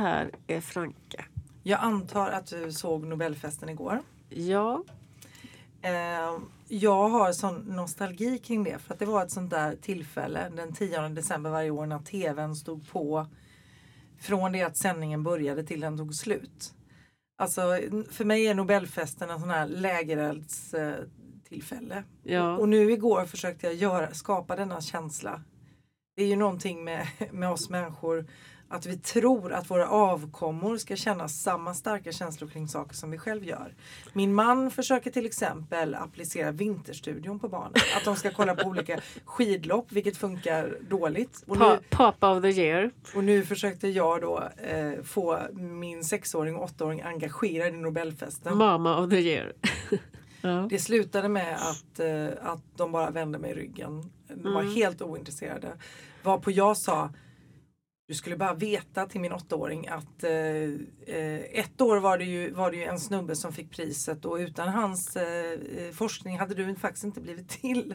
här är Franke. Jag antar att du såg Nobelfesten igår. Ja, Eh, jag har sån nostalgi kring det för att det var ett sånt där tillfälle den 10 december varje år när tvn stod på från det att sändningen började till den tog slut. Alltså för mig är Nobelfesten en sån här lägereldstillfälle. ja. Och nu igår försökte jag göra, skapa denna känsla. Det är ju någonting med, med oss människor att vi tror att våra avkommor ska känna samma starka känslor kring saker som vi själv gör. Min man försöker till exempel applicera Vinterstudion på barnen. Att de ska kolla på olika skidlopp vilket funkar dåligt. Och nu, Papa of the year. och nu försökte jag då eh, få min sexåring och åttaåring engagerad i Nobelfesten. Mama of the year. ja. Det slutade med att, eh, att de bara vände mig ryggen. De var Mm. helt ointresserade. Varpå jag sa du skulle bara veta till min åttaåring att eh, eh, ett år var det, ju, var det ju en snubbe som fick priset och utan hans eh, eh, forskning hade du faktiskt inte blivit till.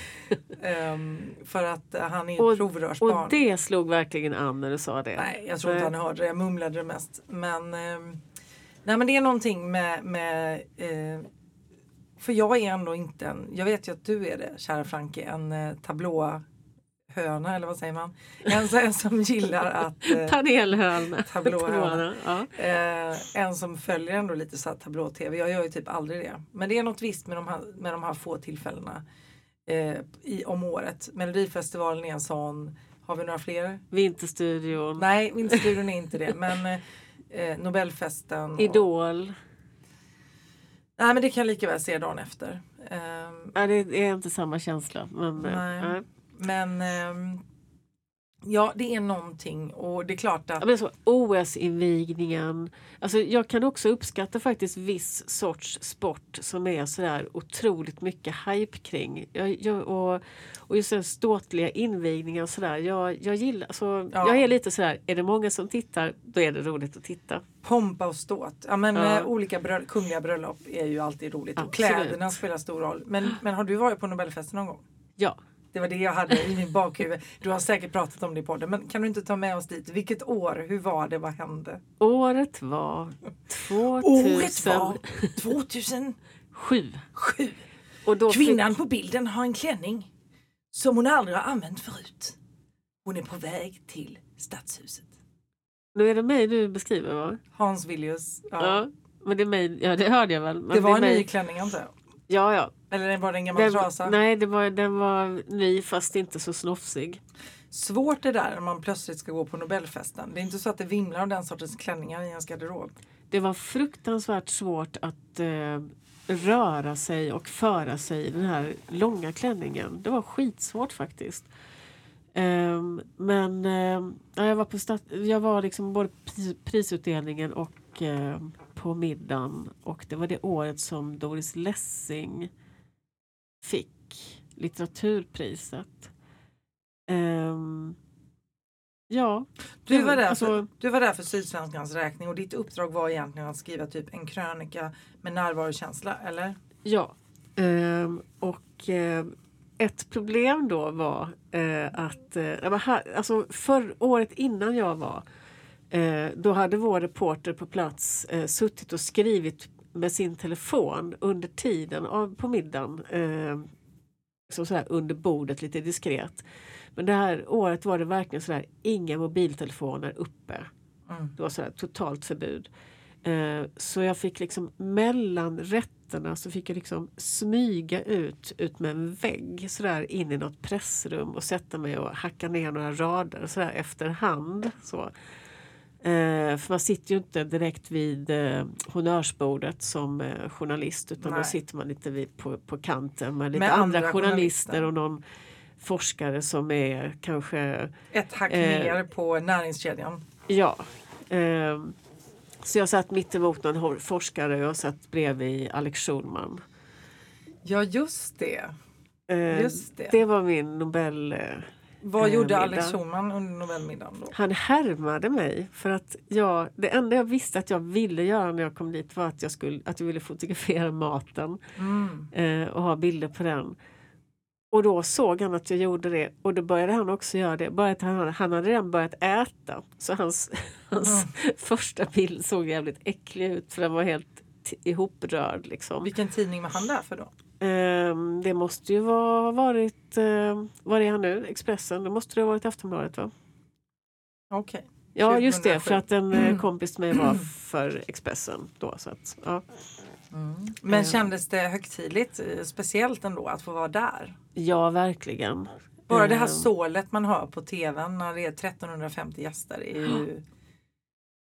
Ehm, för att eh, han är ett provrörsbarn. Och det slog verkligen an när du sa det. Nej, jag tror inte han hörde det. Jag mumlade det mest. Men, ehm, nej, men det är någonting med, med eh, för jag är ändå inte en, jag vet ju att du är det kära Franke, en eh, tablåhöna eller vad säger man? En, en som gillar att eh, Panelhörna. Tablåhörna. Ja. Eh, en som följer ändå lite så tablå-tv. Jag gör ju typ aldrig det. Men det är något visst med de här, med de här få tillfällena eh, i, om året. Melodifestivalen är en sån. Har vi några fler? Vinterstudion. Nej, Vinterstudion är inte det. Men eh, eh, Nobelfesten. och- Idol. Nej men det kan jag lika väl se dagen efter. Ehm, Ja, det är inte samma känsla. Men, eh, Nej. nej. Men ehm, ja det är någonting och det är klart att Ja, men så, OS-invigningen. Alltså, jag kan också uppskatta faktiskt viss sorts sport som är sådär otroligt mycket hype kring. Jag, jag, och, och just den ståtliga invigningar och sådär. Jag, jag gillar, alltså, Ja. jag är lite sådär, är det många som tittar då är det roligt att titta. pompa och ståt. Ja, men Ja. eh, olika bröll- kungliga bröllop är ju alltid roligt och Absolut. kläderna spelar stor roll. Men, men har du varit på Nobelfesten någon gång? Ja, Det var det jag hade i min bakhuvud. Du har säkert pratat om det i podden men kan du inte ta med oss dit? Vilket år? Hur var det? Vad hände? året var 2007. Året var 2007. Och då fick- Kvinnan på bilden har en klänning som hon aldrig har använt förut. Hon är på väg till stadshuset. Nu är det mig du beskriver va? Hans Villius. Ja. Ja. men det är mig, ja det hörde jag väl. Det var är en mig, ny klänning antar jag. Ja, ja. Eller var det en gammal Den, trasa? nej, det var, den var ny fast inte så snofsig. Svårt det där när man plötsligt ska gå på Nobelfesten. Det är inte så att det vimlar av den sortens klänningar i ens garderob. Det var fruktansvärt svårt att eh, röra sig och föra sig i den här långa klänningen. Det var skitsvårt faktiskt. Ehm, men ja, jag var på stat- jag var liksom både pris- prisutdelningen och eh, på middagen. Och det var det året som Doris Lessing fick litteraturpriset. Ehm, ja. Du var, där alltså- för, du var där för Sydsvenskans räkning och ditt uppdrag var egentligen att skriva typ en krönika med närvarokänsla, eller? Ja. Ehm, och eh, ett problem då var eh, att eh, alltså för året innan jag var eh, då hade vår reporter på plats eh, suttit och skrivit med sin telefon under tiden av, på middagen. Eh, så så här under bordet lite diskret. Men det här året var det verkligen så där inga mobiltelefoner uppe. Mm. Det var så här totalt förbud. Eh, så jag fick liksom mellan rätterna så fick jag liksom smyga ut ut med en vägg sådär in i något pressrum och sätta mig och hacka ner några rader sådär efterhand. Så. Eh, för man sitter ju inte direkt vid eh, honnörsbordet som eh, journalist utan Nej. då sitter man lite vid, på, på kanten med lite Med andra, andra journalister journalister. och någon forskare som är kanske Ett hack Eh. ner på näringskedjan. Ja. ehm, så jag satt mitt emot någon forskare och jag satt bredvid Alex Schulman. Ja, just det. Eh, Just det. det var min Nobel... Vad eh, gjorde Alex. Schulman under Nobelmiddagen då? Han härmade mig för att jag, det enda jag visste att jag ville göra när jag kom dit var att jag, skulle, att jag ville fotografera maten Mm. eh, och ha bilder på den. och då såg han att jag gjorde det och då började han också göra det. Bara att han, han hade redan börjat äta. Så hans, hans första bild såg jävligt äcklig ut för den var helt ihoprörd. Liksom. Vilken tidning var han där för då? Ehm, det måste ju ha varit, uh, var är han nu? Expressen? Det måste det ha varit Aftonbladet va? Okej. Ja just det, 2007. för att en eh, kompis till mig var för Expressen då. Så att, ja. Men Eh. kändes det högtidligt, eh, speciellt ändå att få vara där? ja verkligen. Bara det här Ehm, sålet man hör på tvn när det är 1350 gäster är ju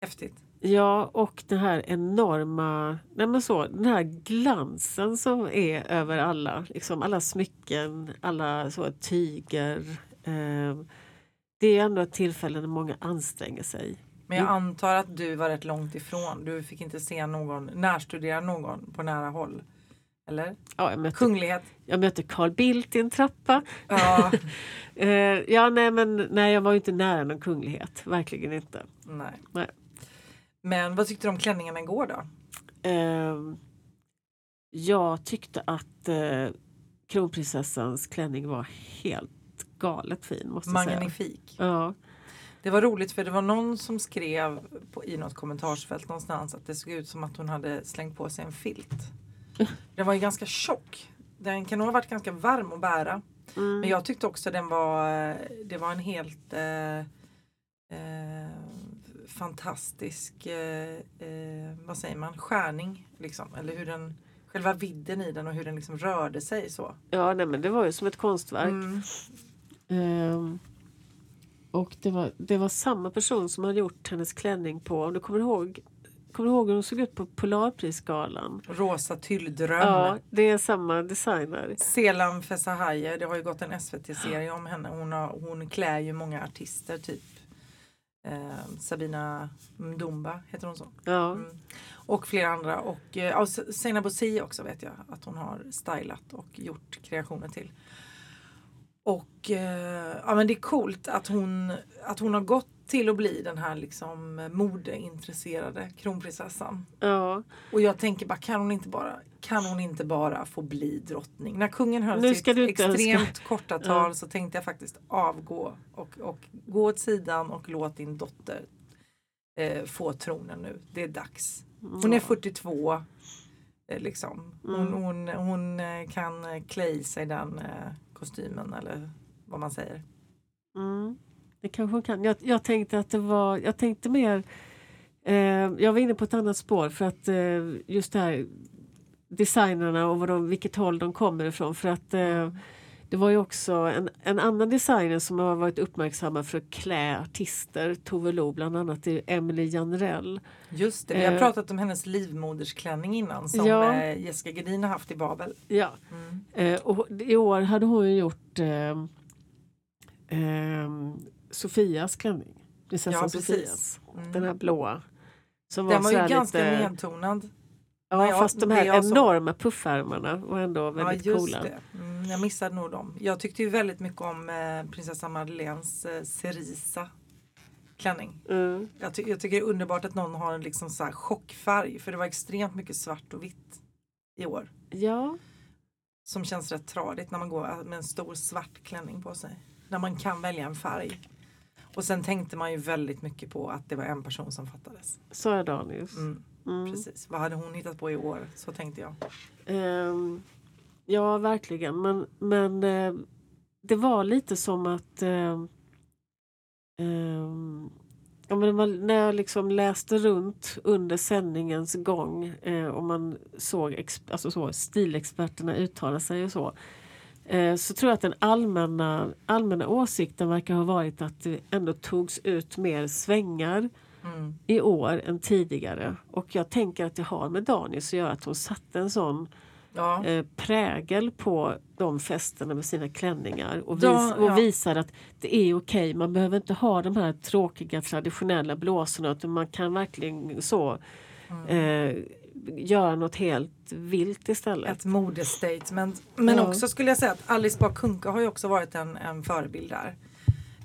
häftigt. Ja, och den här enorma, nej men så, den här glansen som är över alla, liksom alla smycken, alla så tyger. Eh, det är ändå ett tillfälle när många anstränger sig. Men Mm. jag antar att du var rätt långt ifrån. Du fick inte se någon, närstudera någon på nära håll. Eller? Ja, jag, mötte, Kunglighet. jag mötte Carl Bildt i en trappa. Ja, Eh, ja, nej, men nej, jag var ju inte nära någon kunglighet, verkligen inte. nej. Nej. Men vad tyckte du om klänningarna igår då? Eh, jag tyckte att eh, kronprinsessans klänning var helt galet fin, måste jag säga. Magnifik. Ja. Det var roligt för det var någon som skrev på, i något kommentarsfält någonstans att det såg ut som att hon hade slängt på sig en filt. Den var ju ganska tjock. Den kan nog ha varit ganska varm att bära. Mm. Men jag tyckte också den var, det var en helt eh, eh, fantastisk, eh, eh, vad säger man, skärning. Liksom. Eller hur den, själva vidden i den och hur den liksom rörde sig så. Ja, nej, men det var ju som ett konstverk. Mm. Ehm, och det var, det var samma person som hade gjort hennes klänning på, om du kommer ihåg, kommer du ihåg hur hon såg ut på Polarprisgalan? Rosa tylldröm. Ja, det är samma designer. Selam Fesahaye, det har ju gått en SVT-serie om henne. Hon, har, hon klär ju många artister typ. Eh, Sabina Mdumba heter hon så. Ja, Mm. Och flera andra. Och eh, Bosi också vet jag att hon har stylat och gjort kreationer till. Och eh, ja men det är coolt att hon, att hon har gått till att bli den här liksom modeintresserade kronprinsessan. ja. Och jag tänker bara kan hon inte bara, kan hon inte bara få bli drottning? När kungen höll Nu sitt extremt korta tal Ja. så tänkte jag faktiskt avgå och, och gå åt sidan och låt din dotter eh, få tronen nu. Det är dags. Hon är 42. Eh, liksom. Hon, Mm. hon, hon eh, kan klä i sig den eh, kostymen eller vad man säger. Mm. Det kanske hon kan. Jag, jag tänkte att det var, jag tänkte mer, eh, jag var inne på ett annat spår för att eh, just det här designerna och vad de, vilket håll de kommer ifrån. För att eh, det var ju också en, en annan designer som har varit uppmärksamma för att klä artister, Tove Lo bland annat, är Emily Janrell. Just det, vi har Eh. pratat om hennes livmodersklänning innan som Ja. eh, Jessica Gedin har haft i Babel. Ja. Mm. Eh, och I år hade hon ju gjort eh, eh, Sofias klänning. Prinsessan Ja, precis. Sofias. Mm. Den här blåa. Som Den var ju sådär ganska lite- nedtonad. Ja, Ja, fast de här jag enorma puffärmarna var ändå väldigt ja, coola. Mm, jag missade nog dem. Jag tyckte ju väldigt mycket om eh, prinsessa Madeleines eh, cerisa klänning. Mm. Jag, ty- jag tycker det är underbart att någon har en liksom så här chockfärg för det var extremt mycket svart och vitt i år. Ja, Som känns rätt tradigt när man går med en stor svart klänning på sig. När man kan välja en färg. Och sen tänkte man ju väldigt mycket på att det var en person som fattades. Sara Danius. Mm, Mm. Precis, vad hade hon hittat på i år? Så tänkte jag. Ehm, ja, verkligen. Men, men eh, det var lite som att ehm, ehm, ja, men man, när jag liksom läste runt under sändningens gång eh, och man såg ex, alltså så, stilexperterna uttala sig och så. Eh, så tror jag att den allmänna, allmänna åsikten verkar ha varit att det ändå togs ut mer svängar Mm. i år än tidigare. Och jag tänker att det har med Danius att göra att hon satte en sån Ja. eh, prägel på de festerna med sina klänningar och, vis Ja, ja. och visar att det är okej. Man behöver inte ha de här tråkiga traditionella blåsorna utan man kan verkligen så Mm. eh, göra något helt vilt istället. Ett modestatement. Men Ja. också skulle jag säga att Alice Bah Kuhnke har ju också varit en, en förebild där.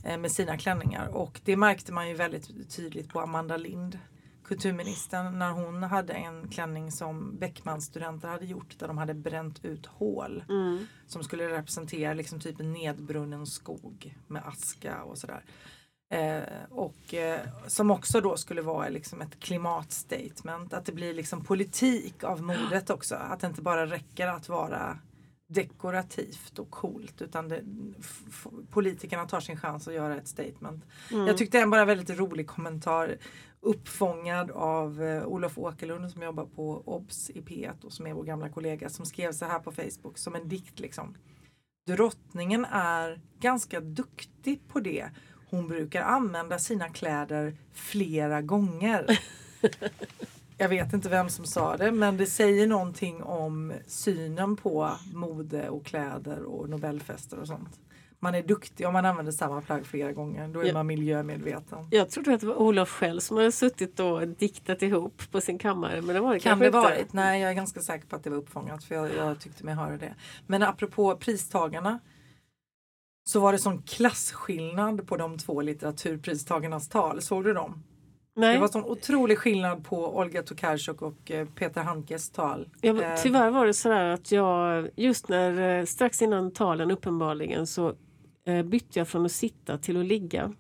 eh, Med sina klänningar och det märkte man ju väldigt tydligt på Amanda Lind. kulturministern när hon hade en klänning som Beckmanstudenter hade gjort där de hade bränt ut hål Mm. som skulle representera liksom typ en nedbrunnen skog med aska och sådär. Eh, och eh, som också då skulle vara liksom ett klimatstatement. Att det blir liksom politik av modet också. Att det inte bara räcker att vara dekorativt och coolt utan det, politikerna tar sin chans att göra ett statement. Mm. Jag tyckte en väldigt rolig kommentar uppfångad av eh, Olof Åkerlund som jobbar på OBS i P1 och som är vår gamla kollega som skrev så här på Facebook som en dikt liksom. Drottningen är ganska duktig på det. Hon brukar använda sina kläder flera gånger. Jag vet inte vem som sa det men det säger någonting om synen på mode och kläder och nobelfester och sånt. Man är duktig om man använder samma plagg flera gånger. Då är Ja. man miljömedveten. Jag trodde att det var Olof själv som hade suttit och diktat ihop på sin kammare. Men det var det Kan det inte. varit? Nej, jag är ganska säker på att det var uppfångat för jag, jag tyckte mig höra det. Men apropå pristagarna så var det sån klasskillnad på de två litteraturpristagarnas tal. Såg du dem? Nej, Det var sån otrolig skillnad på Olga Tokarczuk och eh, Peter Handkes tal. jag, Eh, tyvärr var det sådär att jag just när eh, strax innan talen uppenbarligen så bytte jag från att sitta till att ligga.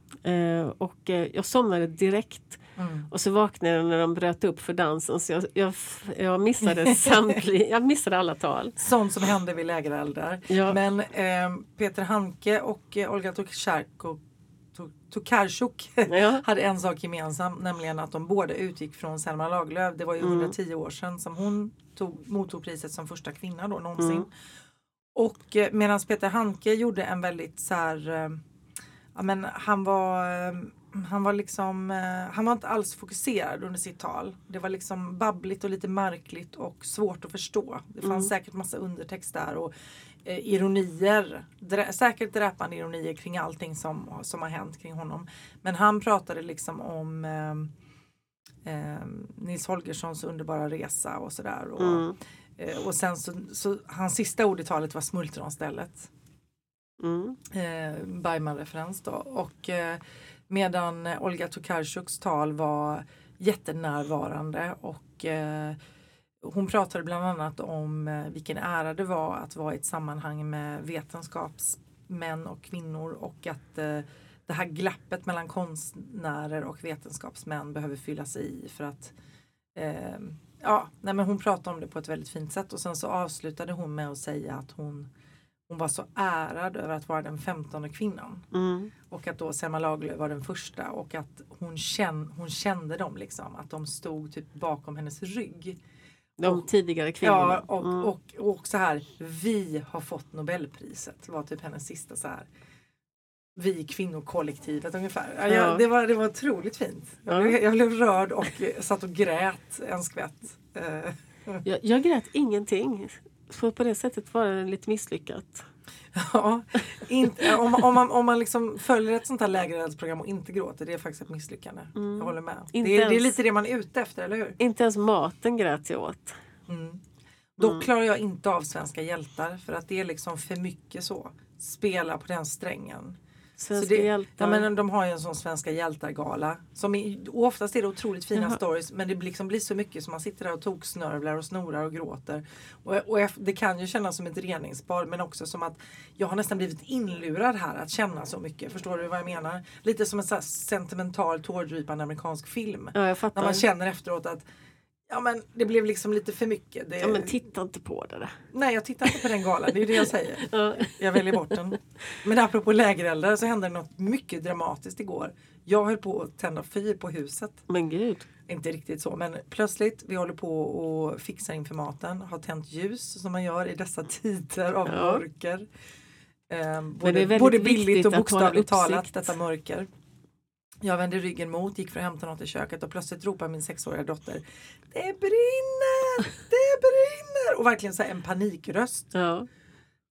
Och jag somnade direkt. Mm. Och så vaknade jag när de bröt upp för dansen så jag, jag, jag missade samtliga, jag missade alla tal. Sånt som hände vid lägereldar. Ja. Men eh, Peter Handke och eh, Olga Tokarczuk, To- Tokarczuk Ja. hade en sak gemensam, nämligen att de båda utgick från Selma Lagerlöf. Det var ju Mm. 110 år sedan som hon tog, mottog priset som första kvinna då någonsin. Mm. Och eh, medan Peter Handke gjorde en väldigt så här, eh, ja men han var eh, han var liksom, eh, han var inte alls fokuserad under sitt tal. Det var liksom babbligt och lite märkligt och svårt att förstå. Det fanns Mm. säkert massa undertext där och eh, ironier. Drä, säkert dräpande ironier kring allting som, som har hänt kring honom. Men han pratade liksom om eh, eh, Nils Holgerssons underbara resa och sådär. Och, Mm. eh, och sen så, så hans sista ord i talet var smultronstället. Mm. Eh, Bergman-referens då. Och medan eh, Olga Tokarczuks tal var jättenärvarande och eh, hon pratade bland annat om eh, vilken ära det var att vara i ett sammanhang med vetenskapsmän och kvinnor och att eh, det här glappet mellan konstnärer och vetenskapsmän behöver fyllas i för att eh, ja, nej men hon pratade om det på ett väldigt fint sätt och sen så avslutade hon med att säga att hon hon var så ärad över att vara den femtonde kvinnan. Mm. Och att då Selma Lagerlöf var den första och att hon, känn, hon kände dem liksom. Att de stod typ bakom hennes rygg. De Och- tidigare kvinnorna. Ja och, Mm. och, och så här, vi har fått Nobelpriset var typ hennes sista så här. Vi kvinnokollektivet ungefär. Ja, Ja. jag, det, var, det var otroligt fint. Jag, Ja. blev, jag blev rörd och satt och grät en skvätt. Eh, Jag, jag grät ingenting. Så på det sättet var det lite misslyckat. Ja, inte, om, om man, om man liksom följer ett sånt här lägereldsprogram och inte gråter, det är faktiskt ett misslyckande. Mm. Jag håller med. Inte Det är, det är ens- lite det man är ute efter, eller hur? Inte ens maten grät jag åt. Mm. Dock Mm. klarar jag inte av svenska hjältar för att det är liksom för mycket så. Spela på den strängen. Svenska det, hjältar. Ja, men de har ju en sån svenska hjältar-gala. Som är, oftast är det otroligt fina Jaha. stories men det liksom blir så mycket som man sitter där och toksnörvlar och snorar och gråter. Och, och det kan ju kännas som ett reningsbad men också som att jag har nästan blivit inlurad här att känna så mycket. Förstår du vad jag menar? Lite som en sentimental tårdrypande amerikansk film. ja, jag fattar. När man känner efteråt att ja men det blev liksom lite för mycket. Det, ja, men titta inte på det där. nej jag tittar inte på den galan, det är det jag säger. Ja. Jag väljer bort den. Men apropå lägereldar så hände något mycket dramatiskt igår. Jag höll på att tända fyr på huset. Men gud. Inte riktigt så men plötsligt, vi håller på och fixar inför maten, har tänt ljus som man gör i dessa tider av Ja. mörker. Eh, både, både bildligt och bokstavligt talat detta mörker. Jag vände ryggen mot, gick för att hämta något i köket och plötsligt ropar min sexåriga dotter Det brinner! Det brinner! Och verkligen så en panikröst. Ja.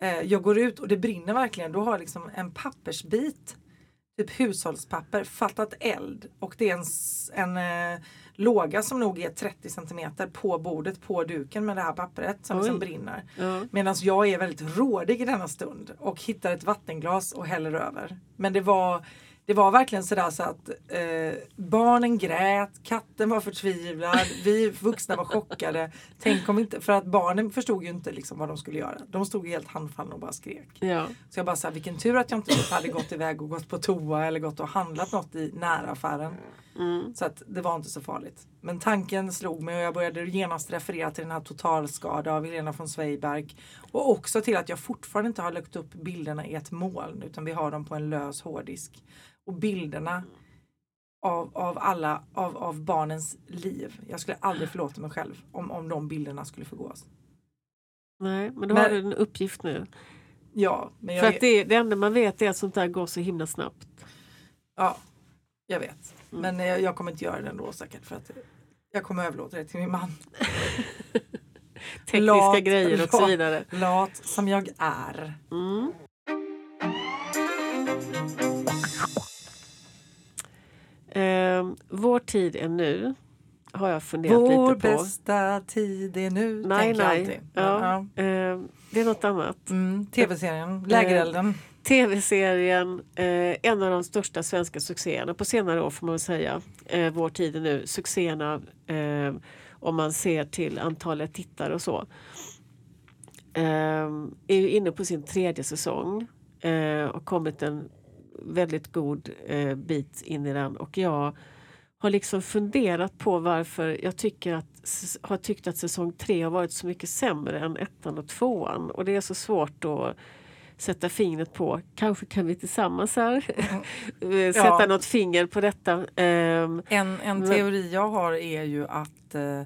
Eh, jag går ut och det brinner verkligen. Då har liksom en pappersbit, typ hushållspapper, fattat eld. Och det är en, en eh, låga som nog är 30 centimeter på bordet på duken med det här pappret som Oj. liksom brinner. Ja. Medan jag är väldigt rådig i denna stund och hittar ett vattenglas och häller över. Men det var, det var verkligen sådär så att eh, barnen grät, katten var förtvivlad, vi vuxna var chockade. Tänk om inte, för att barnen förstod ju inte liksom vad de skulle göra. De stod helt handfallna och bara skrek. Ja. Så jag bara sa vilken tur att jag inte typ hade gått iväg och gått på toa eller gått och handlat något i näraffären. Mm. Så att det var inte så farligt. Men tanken slog mig och jag började genast referera till den här totalskada av Helena von Zweiberg. Och också till att jag fortfarande inte har lagt upp bilderna i ett moln utan vi har dem på en lös hårddisk. Och bilderna av, av alla, av, av barnens liv. Jag skulle aldrig förlåta mig själv om, om de bilderna skulle förgås. Nej, men då Men- har du en uppgift nu. Ja, men För jag, att det, det enda man vet är att sånt där går så himla snabbt. ja, jag vet. Mm. Men jag, jag kommer inte göra det ändå säkert för att jag kommer överlåta det till min man. Tekniska Lat, grejer och så vidare. Lat som jag är. Mm. Eh, vår tid är nu. Har jag funderat Vår lite på. bästa tid är nu. Nej, nej. Ja. Ja. Eh, det är något annat. Mm, Tv-serien Lägerelden. Tv-serien, eh, en av de största svenska succéerna på senare år får man väl säga. Eh, vår tid är nu. Succéerna eh, om man ser till antalet tittare och så. Eh, är ju inne på sin tredje säsong eh, och kommit en väldigt god eh, bit in i den och jag har liksom funderat på varför jag tycker att, har tyckt att säsong tre har varit så mycket sämre än ettan och tvåan och det är så svårt att sätta fingret på. Kanske kan vi tillsammans här eh, sätta Ja. något finger på detta. Ehm, En, en Men- teori jag har är ju att eh,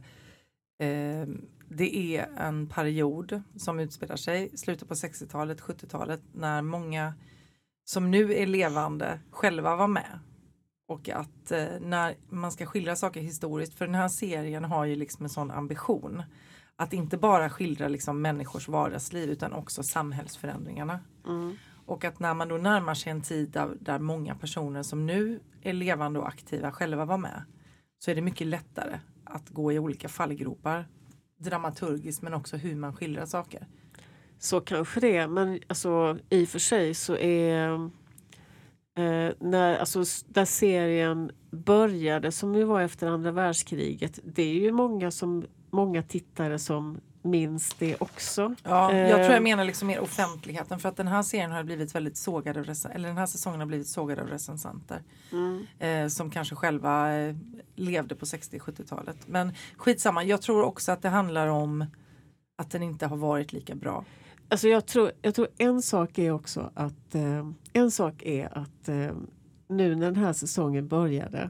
eh, det är en period som utspelar sig slutet på 60-talet, 70-talet när många som nu är levande själva var med. Och att eh, när man ska skildra saker historiskt, för den här serien har ju liksom en sån ambition att inte bara skildra liksom människors vardagsliv utan också samhällsförändringarna. mm, Och att när man då närmar sig en tid där, där många personer som nu är levande och aktiva själva var med så är det mycket lättare att gå i olika fallgropar dramaturgiskt men också hur man skildrar saker. Så kanske det är, men alltså, i och för sig så är eh, när, alltså, där serien började, som ju var efter andra världskriget, det är ju många, som, många tittare som minns det också. Ja, jag tror Eh. jag menar liksom mer offentligheten för att den här serien har blivit väldigt sågad av eller den här säsongen har blivit sågad av recensenter Mm. eh, som kanske själva eh, levde på 60-70-talet. Men skitsamma, jag tror också att det handlar om att den inte har varit lika bra. Alltså jag, tror, jag tror en sak är också att eh, en sak är att eh, nu när den här säsongen började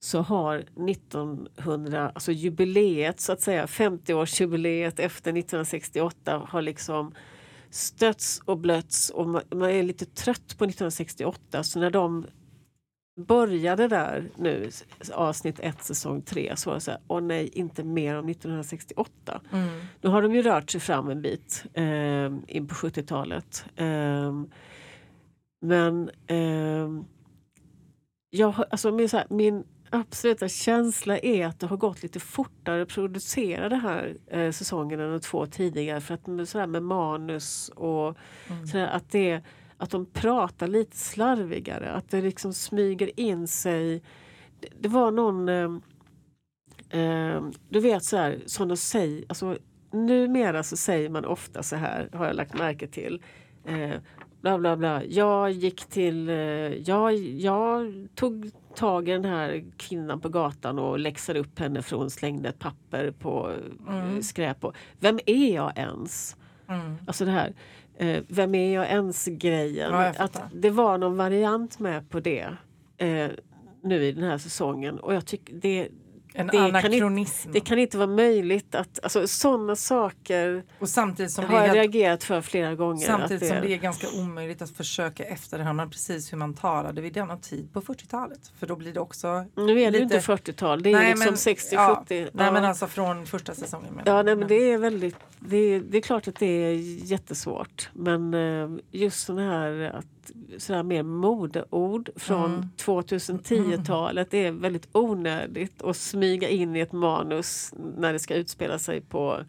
så har 1900, alltså jubileet så att säga, 50-årsjubileet efter 1968 har liksom stötts och blötts och man, är lite trött på 1968 så när de började där nu, avsnitt 1 säsong 3, så var det så här, åh nej, inte mer om 1968. Mm. Nu har de ju rört sig fram en bit eh, in på 70-talet. Eh, men eh, jag, alltså, min, så här, min absoluta känsla är att det har gått lite fortare att producera den här eh, säsongen än de två tidigare. För att med, så här, med manus och Mm. så här, att, det, att de pratar lite slarvigare. Att det liksom smyger in sig. Det, det var någon eh, Eh, du vet så här, som de säger, alltså, numera så säger man ofta så här, har jag lagt märke till. Eh, bla bla bla, jag gick till, eh, jag, jag tog tag i den här kvinnan på gatan och läxade upp henne för hon slängde ett papper på eh, Mm. skräp. Och, vem är jag ens? Mm. Alltså det här, eh, vem är jag ens grejen. Ja, att det var någon variant med på det eh, nu i den här säsongen och jag tycker det, En Det kan inte- anakronism. det kan inte vara möjligt att, alltså sådana saker och samtidigt som det har är jag reagerat för flera gånger. Samtidigt att som det är ganska omöjligt att försöka efterhand precis hur man talade vid denna tid på 40-talet. För då blir det också... Nu är det lite- inte 40-tal, det är Nej, liksom men- 60-70. ja, Ja, Nej men alltså från första säsongen. menar ja, nej, men det är väldigt, det är, det är klart att det är jättesvårt. Men eh, just sådana här, att, sådana här mer modeord från Mm. 2010-talet är väldigt onödigt att smyga in i ett manus när det ska utspela sig på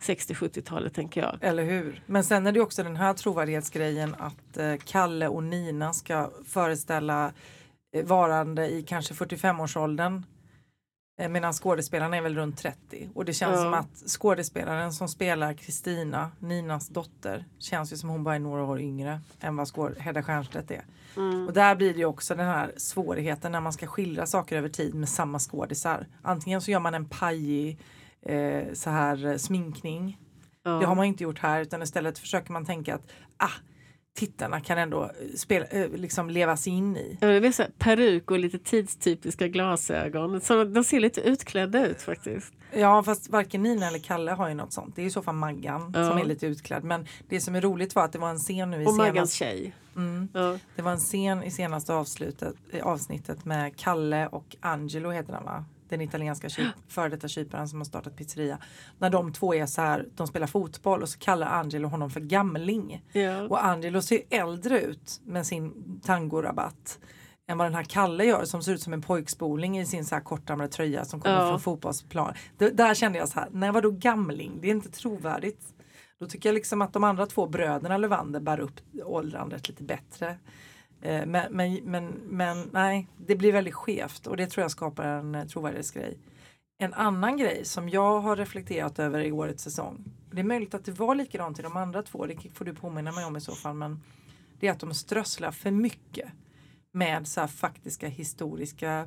60-70-talet tänker jag. Eller hur? Men sen är det också den här trovärdighetsgrejen att eh, Kalle och Nina ska föreställa eh, varande i kanske 45-årsåldern. Eh, Medan skådespelarna är väl runt 30 och det känns Ja. som att skådespelaren som spelar Kristina, Ninas dotter, känns ju som hon bara är några år yngre än vad skåd- Hedda Stiernstedt är. Mm. Och där blir det ju också den här svårigheten när man ska skildra saker över tid med samma skådisar. Antingen så gör man en pajig eh, så här eh, sminkning. Ja. Det har man inte gjort här utan istället försöker man tänka att ah, tittarna kan ändå eh, spela, eh, liksom leva sig in i. Ja, det är så peruk och lite tidstypiska glasögon. Så de ser lite utklädda ut faktiskt. Ja fast varken Nina eller Kalle har ju något sånt. Det är i så fall Maggan Ja. som är lite utklädd. Men det som är roligt var att det var en scen nu i Och Maggans senaste, tjej. mm, Ja. det var en scen i senaste avslutet, eh, avsnittet med Kalle och Angelo heter han va? Den italienska kyp, före detta kyparen som har startat pizzeria. När de två är så här, de spelar fotboll och så kallar Angelo honom för gamling. Ja. Och Angelo ser äldre ut med sin tangorabatt än vad den här Kalle gör som ser ut som en pojkspoling i sin så här kortärmade tröja som kommer Ja. från fotbollsplan. Det, där kände jag så här, nej vadå gamling? Det är inte trovärdigt. Då tycker jag liksom att de andra två bröderna Levander bär upp åldrandet lite bättre. Eh, Men, men, men, men nej, det blir väldigt skevt och det tror jag skapar en eh, trovärdighetsgrej. En annan grej som jag har reflekterat över i årets säsong. Det är möjligt att det var likadant i de andra två, det får du påminna mig om i så fall. Men det är att de strösslar för mycket med så faktiska historiska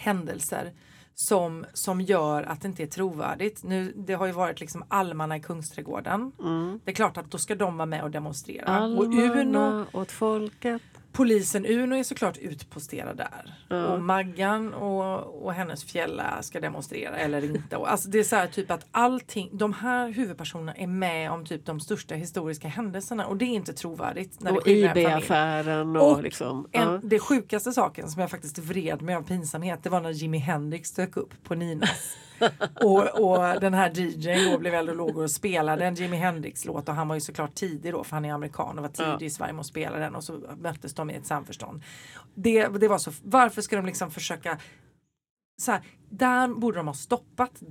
händelser som, som gör att det inte är trovärdigt. Nu, det har ju varit liksom almarna i Kungsträdgården. Mm. Det är klart att då ska de vara med och demonstrera. och Uno, Almarna åt folket. Polisen Uno är såklart utposterad där. Ja. Och Maggan och, och hennes fjälla ska demonstrera eller inte. Och Alltså det är så här typ att allting, de här huvudpersonerna är med om typ de största historiska händelserna och det är inte trovärdigt. När Och. IB-affären och, Och liksom. En. Det sjukaste saken som jag faktiskt vred mig av pinsamhet det var när Jimi Hendrix dök upp på Ninas. Och, och den här DJn då blev eld och lågor och spelade en Jimi Hendrix låt och han var ju såklart tidig då för han är amerikan och var tidig Ja. i Sverige med att spela den och så möttes de i ett samförstånd. Det, det var så, varför ska de liksom försöka så här, där borde de ha stoppat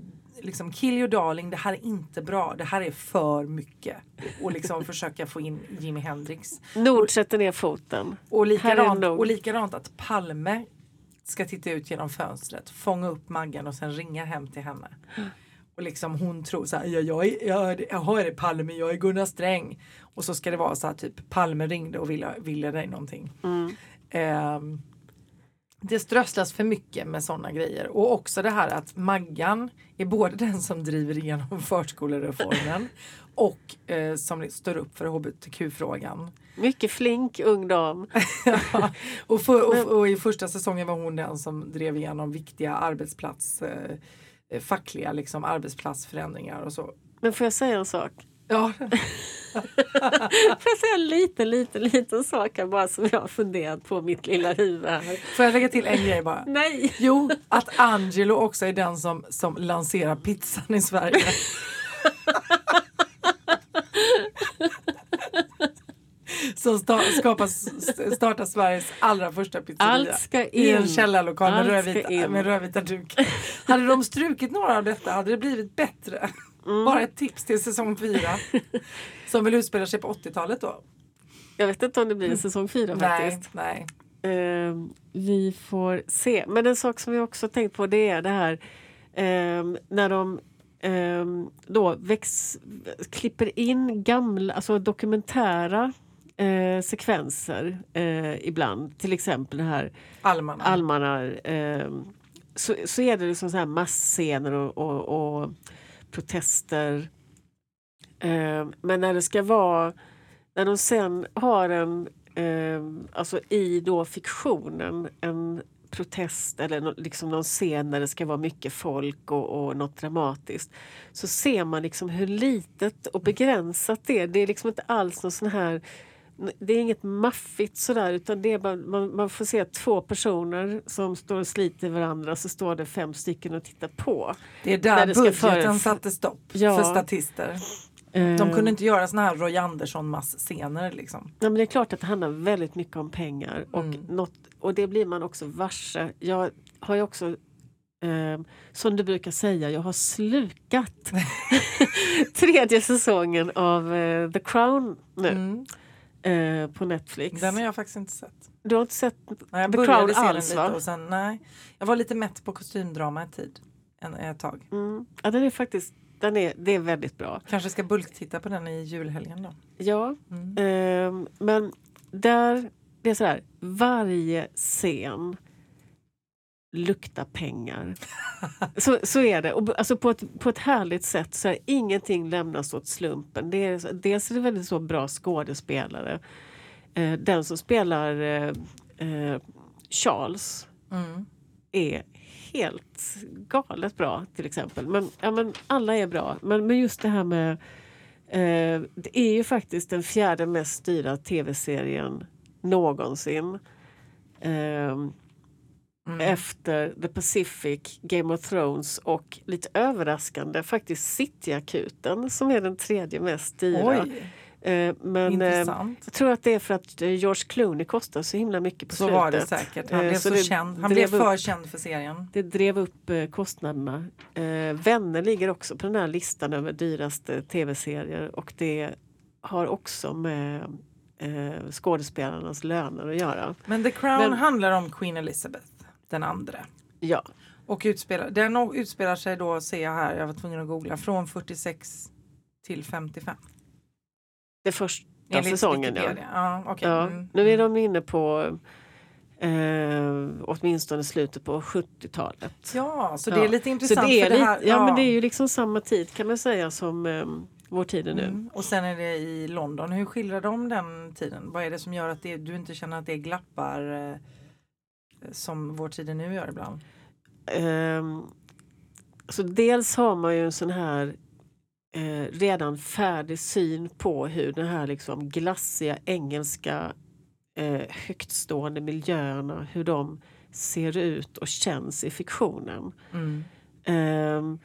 liksom kill your darling, det här är inte bra, det här är för mycket. Och liksom försöka få in Jimi Hendrix. Nord sätter ner foten. Och likadant, och likadant att Palme ska titta ut genom fönstret, fånga upp Maggan och sen ringa hem till henne. Och liksom hon tror så här, ja, jag, är, jag, jag har det Palme, jag är Gunnar Sträng. Och så ska det vara så här typ, Palme ringde och ville, ville dig någonting. Mm. Ehm, det strösslas för mycket med sådana grejer. Och också det här att Maggan är både den som driver igenom förskolereformen och eh, som står upp för hbtq-frågan. Mycket flink ung dam. Ja, och, för, och, och i första säsongen var hon den som drev igenom viktiga arbetsplats, eh, fackliga liksom, arbetsplatsförändringar och så. Men får jag säga en sak? Ja, Får jag säga en liten, liten, liten sak här bara som jag har funderat på mitt lilla huvud här? får jag lägga till en grej bara? Nej! Jo, att Angelo också är den som, som lanserar pizzan i Sverige. Som sta, skapas, startar Sveriges allra första pizzeria. Allt ska I en in. källarlokal med rödvita, in. med rödvita dukar. Hade de strukit några av detta hade det blivit bättre. Mm. Bara ett tips till säsong fyra. Som väl utspelar sig på 80-talet då? Jag vet inte om det blir en säsong fyra Nej, faktiskt. nej. Eh, vi får se. Men en sak som jag också tänkt på det är det här eh, när de eh, då väx, klipper in gamla, alltså dokumentära eh, sekvenser eh, ibland. Till exempel det här Almarna. almarna. Eh, så, så är det liksom så här massscener och, och, och protester. Eh, men när det ska vara, när de sen har en, eh, alltså i då fiktionen, en protest eller liksom någon scen där det ska vara mycket folk och, och något dramatiskt. Så ser man liksom hur litet och begränsat det är. Det är liksom inte alls någon sån här det är inget maffigt sådär utan det bara, man, man får se två personer som står och sliter varandra så står det fem stycken och tittar på. Det är där det budgeten satte stopp Ja. för statister. De kunde inte göra såna här Roy Andersson-mass-scener liksom. Ja, men det är klart att det handlar väldigt mycket om pengar och, Mm. något, och det blir man också varse. Jag har ju också, eh, som du brukar säga, jag har slukat tredje säsongen av eh, The Crown nu. Mm. Eh, på Netflix. Den har jag faktiskt inte sett. Du har inte sett Nej, jag The Crown alls va? och sen, nej. Jag var lite mätt på kostymdrama ett tid. En, ett tag. Mm. Ja, den är faktiskt den är, det är väldigt bra. Kanske ska bulktitta på den i julhelgen då. Ja, Mm. ehm, men där, det är så här, varje scen luktar pengar. så, så är det. Och, alltså på, ett, på ett härligt sätt så är ingenting lämnas åt slumpen. Det är, dels är det väldigt så bra skådespelare. Eh, den som spelar eh, eh, Charles Mm. är helt galet bra till exempel. Men, ja, men alla är bra. Men, men just det här med... Eh, det är ju faktiskt den fjärde mest styrda tv-serien någonsin. Ehm, Mm. Efter The Pacific, Game of Thrones och lite överraskande faktiskt Cityakuten som är den tredje mest styrda. Oj, Eh, men eh, intressant. jag tror att det är för att eh, George Clooney kostar så himla mycket på Så slutet. var det säkert. Han blev så så känd. Han blev upp- för känd för serien. Det drev upp kostnaderna. Vänner ligger också på den här listan över dyraste tv-serier och det har också med skådespelarnas löner att göra. Men The Crown Men- handlar om Queen Elizabeth den andra. Ja, Och utspelar, den utspelar sig då, ser jag här, jag var tvungen att googla, från 46 till 55. det första Enligt säsongen. Ja. Wikipedia. Ja, okej. Ja. Mm. Nu är de inne på eh, åtminstone slutet på 70-talet. Ja, så det Ja. är lite intressant. det är, för det lite, här, ja, men det är ju liksom samma tid kan man säga som eh, vår tid är nu. Mm. Och sen är det i London. Hur skildrar de den tiden? Vad är det som gör att det, du inte känner att det glappar eh, som vår tid nu gör ibland? Ehm, så dels har man ju en sån här eh, redan färdig syn på hur den här liksom glassiga engelska eh, högtstående miljöerna, hur de ser ut och känns i fiktionen. Mm. Ehm,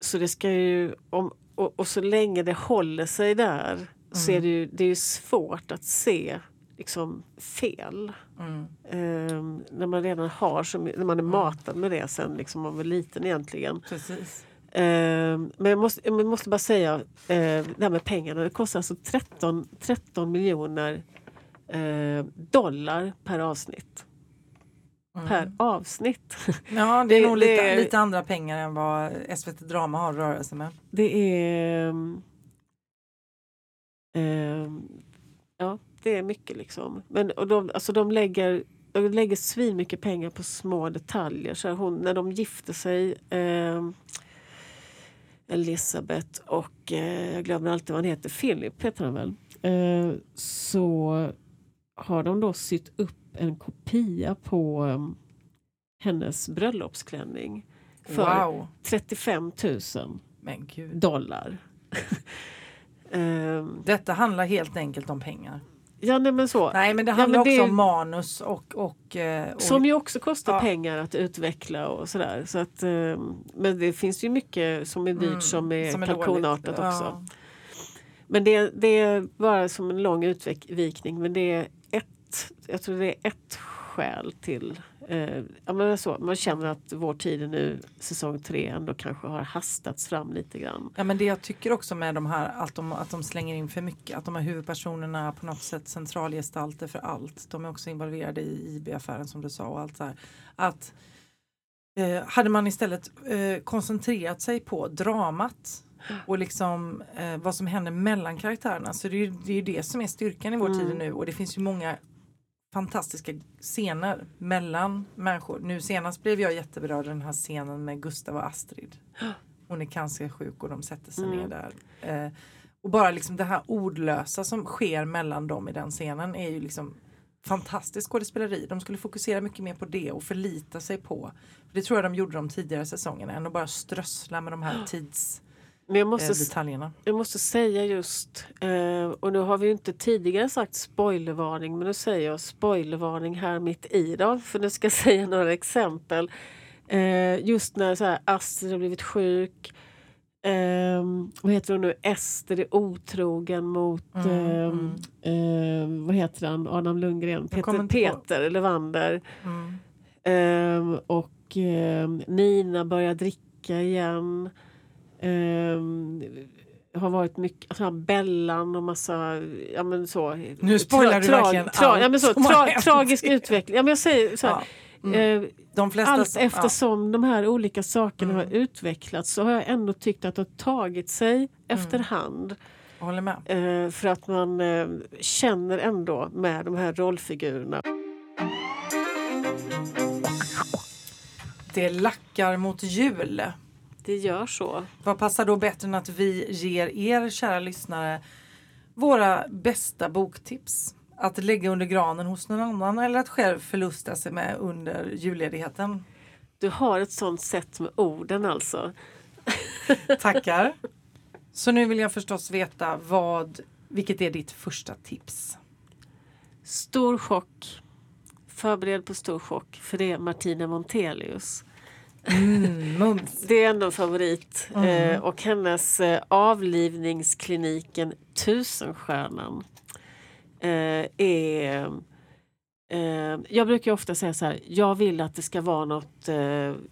så det ska ju, om, och, och så länge det håller sig där så är Mm. det ju, det är ju svårt att se liksom fel. Mm. Ehm, när man redan har, så, my- när man är matad med det sen liksom man var liten egentligen. Precis. Ehm, men jag måste, jag måste bara säga, eh, det här med pengarna, det kostar alltså 13, 13 miljoner eh, dollar per avsnitt. Mm. Per avsnitt! Ja, det är Det- nog det lite, är- lite andra pengar än vad SVT Drama har att röra sig med. Det är... ehm, ja, det är mycket liksom. Men, och de, alltså de lägger, de lägger svin mycket pengar på små detaljer. Så hon, när de gifte sig, ehm, Elisabeth och eh, jag glömmer alltid vad han heter, Philip heter han väl. Eh, så har de då sytt upp en kopia på ehm, hennes bröllopsklänning för Wow, 35 000 men gud. dollar. Ehm, Detta handlar helt enkelt om pengar. Ja, nej, men så. Nej, men det Ja, handlar men det- också om manus och... och, eh, och Som ju också kostar Ja. pengar att utveckla och sådär. Så att, ehm, men det finns ju mycket som är dyrt Mm, som är som är kalkonartat dåligt. också. Ja. Men det, det är bara som en lång utvikning. Men det är ett, jag tror det är ett skäl till eh, ja, men så, man känner att vår tid är nu, säsong tre, ändå kanske har hastats fram lite grann. Ja men det jag tycker också med de här att de, att de slänger in för mycket, att de här huvudpersonerna på något sätt centralgestalter för allt. De är också involverade i IB-affären som du sa och allt så här. Att eh, hade man istället eh, koncentrerat sig på dramat och liksom eh, vad som händer mellan karaktärerna så det är ju det, är det som är styrkan i vår Mm. tid nu och det finns ju många fantastiska scener mellan människor. Nu senast blev jag jätteberörd den här scenen med Gustav och Astrid. Hon är cancersjuk och de sätter sig Mm. ner där. Eh, och bara liksom det här ordlösa som sker mellan dem i den scenen är ju liksom fantastiskt skådespeleri. De skulle fokusera mycket mer på det och förlita sig på. För det tror jag de gjorde de tidigare säsongerna än att bara strössla med de här Men jag måste, tidsdetaljerna. jag måste säga just, eh, och nu har vi inte tidigare sagt spoilervarning, men nu säger jag spoilervarning här mitt i då, för nu ska jag säga några exempel. Eh, just när så här, Astrid har blivit sjuk, eh, vad heter hon nu, Ester är otrogen mot, Mm, eh, mm. eh, vad heter han, Adam Lundgren, Peter, på- Peter Levander. Mm. Ehm, och Nina börjar dricka igen. Ehm, har varit mycket, alltså Bellan och massa, ja men så. Nu spoilar du verkligen allt ja, men så, tra. Tragisk utveckling. Ja, men jag säger så här, Ja. Mm. eh, De flesta, allt eftersom de här olika sakerna Mm. har utvecklats så har jag ändå tyckt att det har tagit sig efterhand. Ja, jag håller med. Eh, för att man eh, känner ändå med de här rollfigurerna. Det lackar mot jul. Det gör så. Vad passar då bättre än att vi ger er kära lyssnare våra bästa boktips? Att lägga under granen hos någon annan eller att själv förlusta sig med under julledigheten? Du har ett sånt sätt med orden alltså. Tackar. Så nu vill jag förstås veta vad, vilket är ditt första tips? Stor chock. Förbered på stor chock för det är Martina Montelius. Mm. Det är ändå en favorit. Mm. Eh, och hennes eh, avlivningskliniken Tusenstjärnan eh, är... Eh, jag brukar ofta säga så här, jag vill att det ska vara något, eh,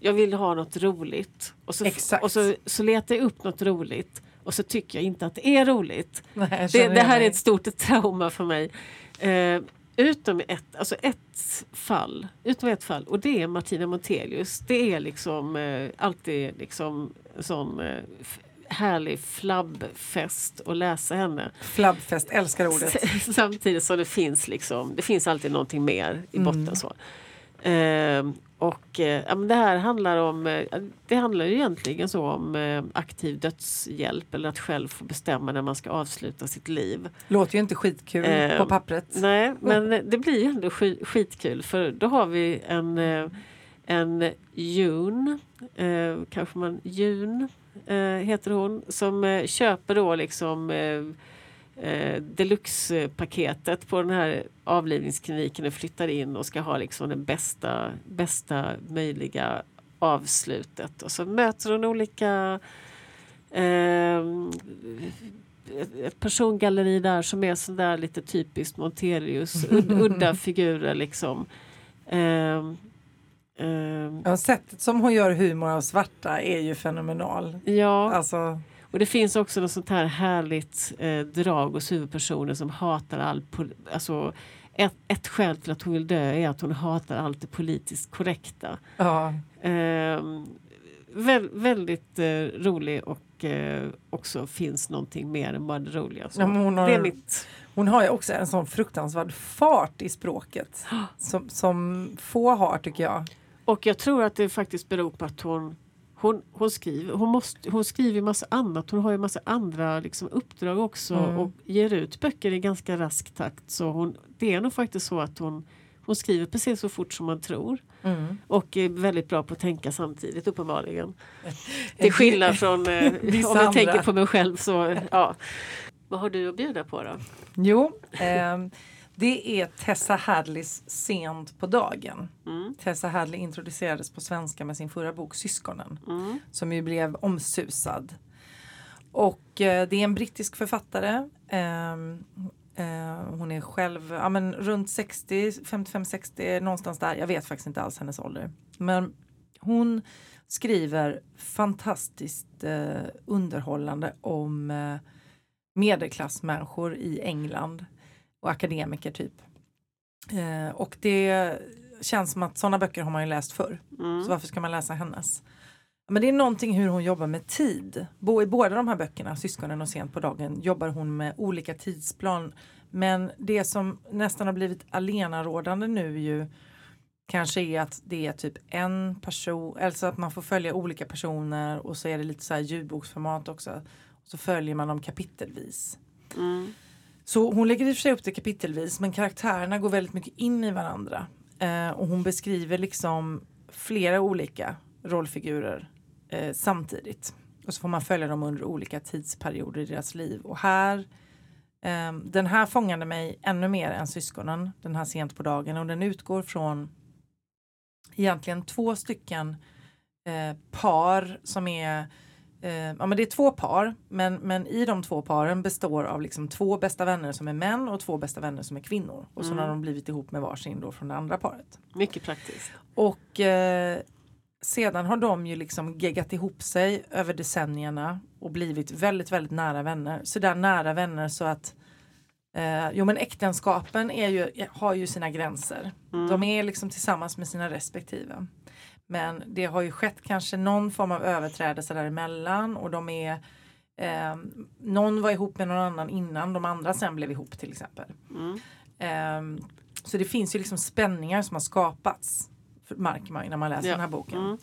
jag vill ha något roligt. Och så, Exakt. och så, så letar jag upp något roligt och så tycker jag inte att det är roligt. Nej, Det, det här är ett stort trauma för mig. Eh, utom ett, alltså ett fall, utom ett fall och det är Martina Montelius. Det är liksom eh, alltid liksom sån eh, härlig flabbfest att läsa henne. Flabbfest, älskar ordet. Samtidigt som det finns liksom, det finns alltid någonting mer i botten. Mm. Så. Eh, och eh, det här handlar om, eh, det handlar ju egentligen så om eh, aktiv dödshjälp eller att själv få bestämma när man ska avsluta sitt liv. Låter ju inte skitkul Eh, på pappret. Nej, men det blir ju ändå sk- skitkul för då har vi en, eh, en June, eh, kanske man June eh, heter hon, som köper då liksom eh, eh, deluxe-paketet på den här avlivningskliniken och flyttar in och ska ha liksom det bästa, bästa möjliga avslutet. Och så möter hon olika ehm, ett, persongalleri där som är sådär lite typiskt Montelius, ud, udda figurer liksom. Ehm, ehm, Ja, sättet som hon gör humor av svarta är ju fenomenal. ja, Alltså, och det finns också något sånt här härligt eh, drag hos huvudpersonen som hatar all alltså ett, ett skäl till att hon vill dö är att hon hatar allt det politiskt korrekta. ja. Ehm, väl, väldigt eh, rolig och eh, också finns någonting mer än bara det roliga. Ja, hon har- Det är mitt. Hon har ju också en sån fruktansvärd fart i språket. Som, som få har tycker jag. Och jag tror att det faktiskt beror på att hon hon, hon, skriver, hon, måste, hon skriver massa annat. Hon har ju massa andra liksom, uppdrag också Mm. och ger ut böcker i ganska rask takt. Så hon, det är nog faktiskt så att hon, hon skriver precis så fort som man tror. Mm. Och är väldigt bra på att tänka samtidigt uppenbarligen. Till skillnad från eh, om jag andra. tänker på mig själv så ja. Vad har du att bjuda på då? Jo, ehm, det är Tessa Hadleys Sent på dagen. Mm. Tessa Hadley introducerades på svenska med sin förra bok Syskonen. Mm. som ju blev omsusad. Och eh, det är en brittisk författare. Ehm, eh, hon är själv ja, men runt 60, 55-60, någonstans där. Jag vet faktiskt inte alls hennes ålder. Men hon skriver fantastiskt eh, underhållande om eh, medelklassmänniskor i England och akademiker typ. Eh, och det känns som att sådana böcker har man ju läst förr. Mm. Så varför ska man läsa hennes? Men det är någonting hur hon jobbar med tid. I båda de här böckerna, Syskonen och Sent på dagen, jobbar hon med olika tidsplan. Men det som nästan har blivit alenarådande nu ju kanske är att det är typ en person, alltså att man får följa olika personer och så är det lite så här ljudboksformat också. Och så följer man dem kapitelvis. Mm. Så hon lägger i och för sig upp det kapitelvis men karaktärerna går väldigt mycket in i varandra. Eh, och hon beskriver liksom flera olika rollfigurer eh, samtidigt. Och så får man följa dem under olika tidsperioder i deras liv. Och här, eh, den här fångade mig ännu mer än syskonen, den här sent på dagen. Och den utgår från egentligen två stycken eh, par som är Eh, ja, men det är två par, men, men i de två paren består av liksom två bästa vänner som är män och två bästa vänner som är kvinnor. Och så Mm. har de blivit ihop med varsin då från det andra paret. Mycket praktiskt. Och eh, sedan har de ju liksom geggat ihop sig över decennierna och blivit väldigt, väldigt nära vänner. Så där nära vänner så att eh, jo men äktenskapen är ju, har ju sina gränser. Mm. De är liksom tillsammans med sina respektive. Men det har ju skett kanske någon form av överträdelse däremellan och de är eh, någon var ihop med någon annan innan de andra sen blev ihop till exempel. Mm. Eh, så det finns ju liksom spänningar som har skapats märker man när man läser Ja. den här boken. Mm.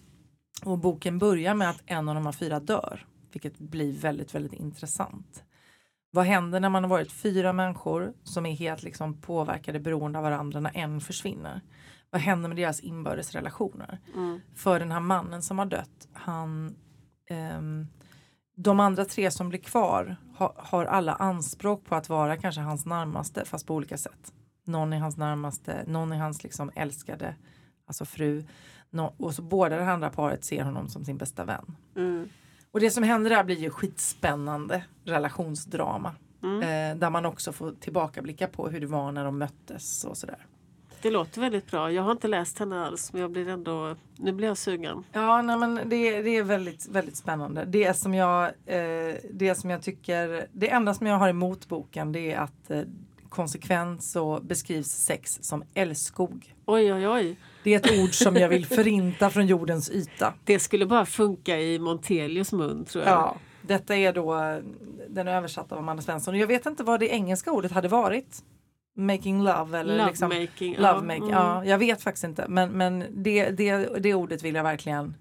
Och boken börjar med att en av de här fyra dör. Vilket blir väldigt, väldigt intressant. Vad händer när man har varit fyra människor som är helt liksom påverkade beroende av varandra när en försvinner? Vad händer med deras inbördes relationer? Mm. För den här mannen som har dött, han ehm, de andra tre som blir kvar ha, har alla anspråk på att vara kanske hans närmaste fast på olika sätt. Någon är hans närmaste, någon är hans liksom älskade, alltså fru. Nå- och så båda det andra paret ser honom som sin bästa vän. Mm. Och det som händer där blir ju skitspännande relationsdrama. Mm. Eh, där man också får tillbakablicka på hur det var när de möttes och sådär. Det låter väldigt bra. Jag har inte läst henne alls men jag blir ändå, nu blir jag sugen. Ja, nej, men det, det är väldigt, väldigt spännande. Det som, jag, eh, det som jag tycker, det enda som jag har emot boken det är att eh, konsekvent så beskrivs sex som älskog. Oj oj oj. Det är ett ord som jag vill förinta från jordens yta. Det skulle bara funka i Montelius mun tror jag. Ja, detta är då den översatta av Amanda Svensson. Jag vet inte vad det engelska ordet hade varit. Making love eller liksom Lovemaking. Lovemaking, ja. ja, jag vet faktiskt inte. Men, men det, det, det ordet vill jag verkligen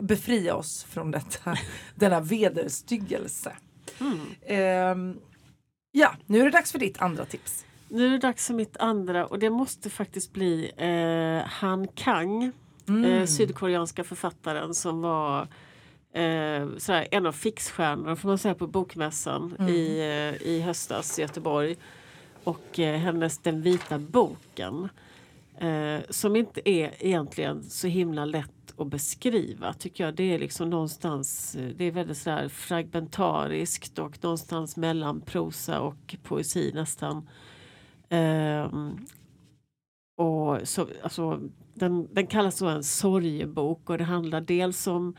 befria oss från detta, denna vederstyggelse. Mm. Ehm, ja, nu är det dags för ditt andra tips. Nu är det dags för mitt andra och det måste faktiskt bli eh, Han Kang. Mm. eh, sydkoreanska författaren som var eh, sådär, en av fixstjärnorna får man säga på Bokmässan Mm. i, eh, i höstas i Göteborg. Och eh, hennes Den vita boken eh, som inte är egentligen så himla lätt att beskriva tycker jag. Det är liksom någonstans, eh, det är väldigt sådär fragmentariskt och någonstans mellan prosa och poesi nästan. Ehm, och så, alltså, den, den kallas så en sorgebok och det handlar dels om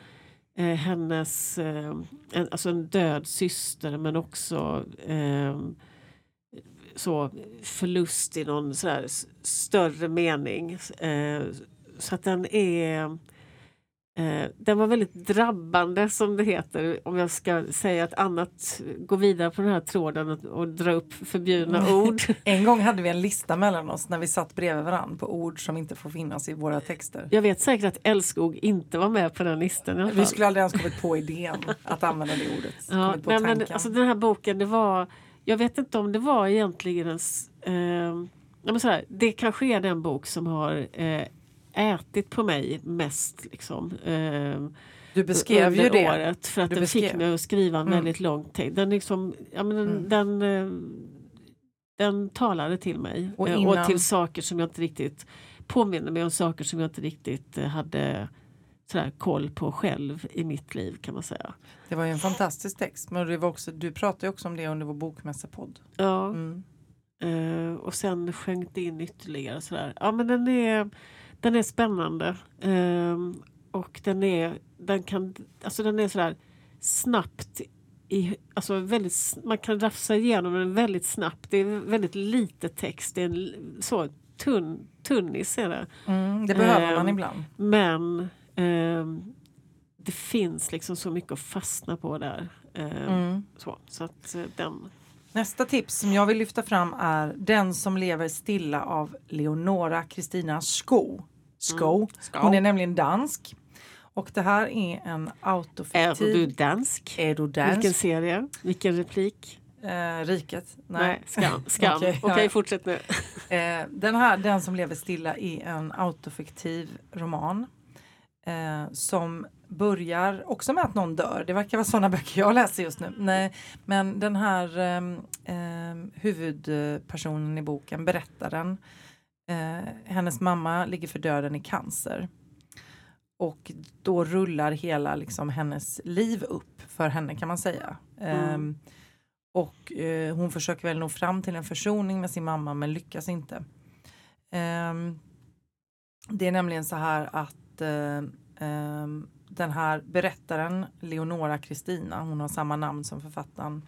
eh, hennes, eh, en, alltså en död syster men också eh, så förlust i någon sådär större mening. Eh, så att den är Eh, den var väldigt drabbande som det heter om jag ska säga ett annat, gå vidare på den här tråden och, och dra upp förbjudna ord. En gång hade vi en lista mellan oss när vi satt bredvid varandra på ord som inte får finnas i våra texter. Jag vet säkert att älskog inte var med på den listan. Vi skulle aldrig ens kommit på idén att använda det ordet. ja, nej, men, alltså, den här boken, det var, jag vet inte om det var egentligen en, s- eh, men sådär, det kanske är den bok som har eh, ätit på mig mest. Liksom, eh, du beskrev ju det. året för att Du den fick beskrev. mig att skriva en Mm. väldigt lång text. Den, liksom, ja, men den, Mm. den, eh, den talade till mig Och eh, och, innan- till saker som jag inte riktigt påminner mig om saker som jag inte riktigt eh, hade sådär, koll på själv i mitt liv kan man säga. Det var ju en fantastisk text. Men det var också, du pratade också om det under vår bokmässapodd. Ja, Mm. eh, och sen sjönk det in ytterligare sådär. Ja men den är, den är spännande. Eh, och den är, den kan, alltså den är sådär snabbt i, alltså väldigt, man kan rafsa igenom den väldigt snabbt. Det är väldigt lite text. Det är en så tunn, tunnis är det. Mm, det behöver man Ehm, ibland. Men det finns liksom så mycket att fastna på där. Ehm, Mm. så, så att eh, den... Nästa tips som jag vill lyfta fram är Den som lever stilla av Leonora Kristina Sko. Sko. Sko. Hon är nämligen dansk. Och det här är en Är autofiktiv... du dansk? Är du Vilken dansk? serie? Vilken replik? Eh, riket? Nej, skam. skam. Okej, Okej, ja. fortsätt nu. Eh, den här, Den som lever stilla, är en autofiktiv roman. Eh, som börjar också med att någon dör. Det verkar vara sådana böcker jag läser just nu. Nej, men den här ehm, ehm, huvudpersonen i boken, berättaren, eh, hennes mamma ligger för döden i cancer. Och då rullar hela liksom, hennes liv upp för henne kan man säga. Mm. Ehm, och eh, hon försöker väl nå fram till en försoning med sin mamma men lyckas inte. Ehm, det är nämligen så här att eh, ehm, den här berättaren Leonora Kristina, hon har samma namn som författaren,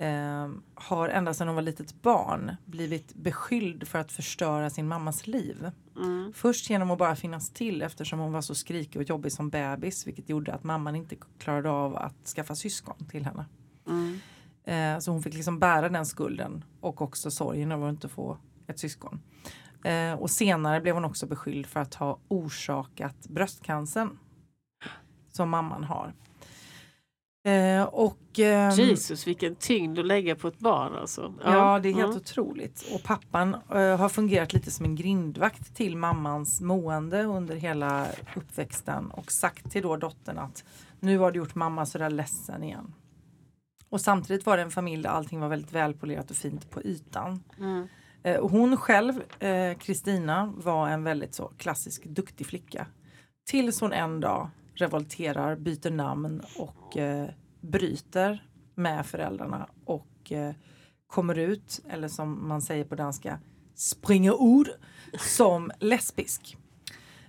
ehm, har ända sedan hon var litet barn blivit beskylld för att förstöra sin mammas liv. Mm. Först genom att bara finnas till eftersom hon var så skrikig och jobbig som bebis vilket gjorde att mamman inte klarade av att skaffa syskon till henne. Mm. Eh, så hon fick liksom bära den skulden och också sorgen över att inte få ett syskon. Eh, och senare blev hon också beskylld för att ha orsakat bröstcancern som mamman har. Eh, och, ehm, Jesus vilken tyngd att lägga på ett barn alltså. Ja, det är helt Mm. otroligt. Och pappan eh, har fungerat lite som en grindvakt till mammans mående under hela uppväxten och sagt till då dottern att nu har du gjort mamma sådär ledsen igen. Och samtidigt var det en familj där allting var väldigt välpolerat och fint på ytan. Mm. Eh, och hon själv, eh, Kristina, var en väldigt så klassisk duktig flicka. Tills hon en dag revolterar, byter namn och eh, bryter med föräldrarna och eh, kommer ut, eller som man säger på danska, springer ord som lesbisk.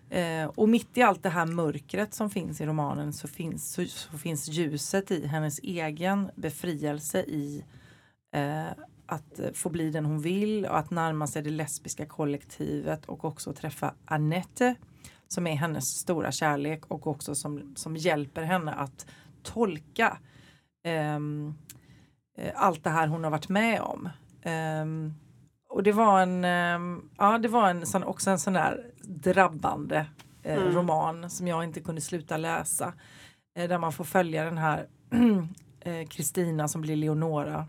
Eh, och mitt i allt det här mörkret som finns i romanen så finns, så, så finns ljuset i hennes egen befrielse i eh, att eh, få bli den hon vill och att närma sig det lesbiska kollektivet och också träffa Annette som är hennes stora kärlek och också som, som hjälper henne att tolka eh, allt det här hon har varit med om. Ehm, och det var en, ehm, ja, det var en sån, också en sån där drabbande eh, Mm. roman som jag inte kunde sluta läsa. Eh, där man får följa den här Kristina som blir Leonora.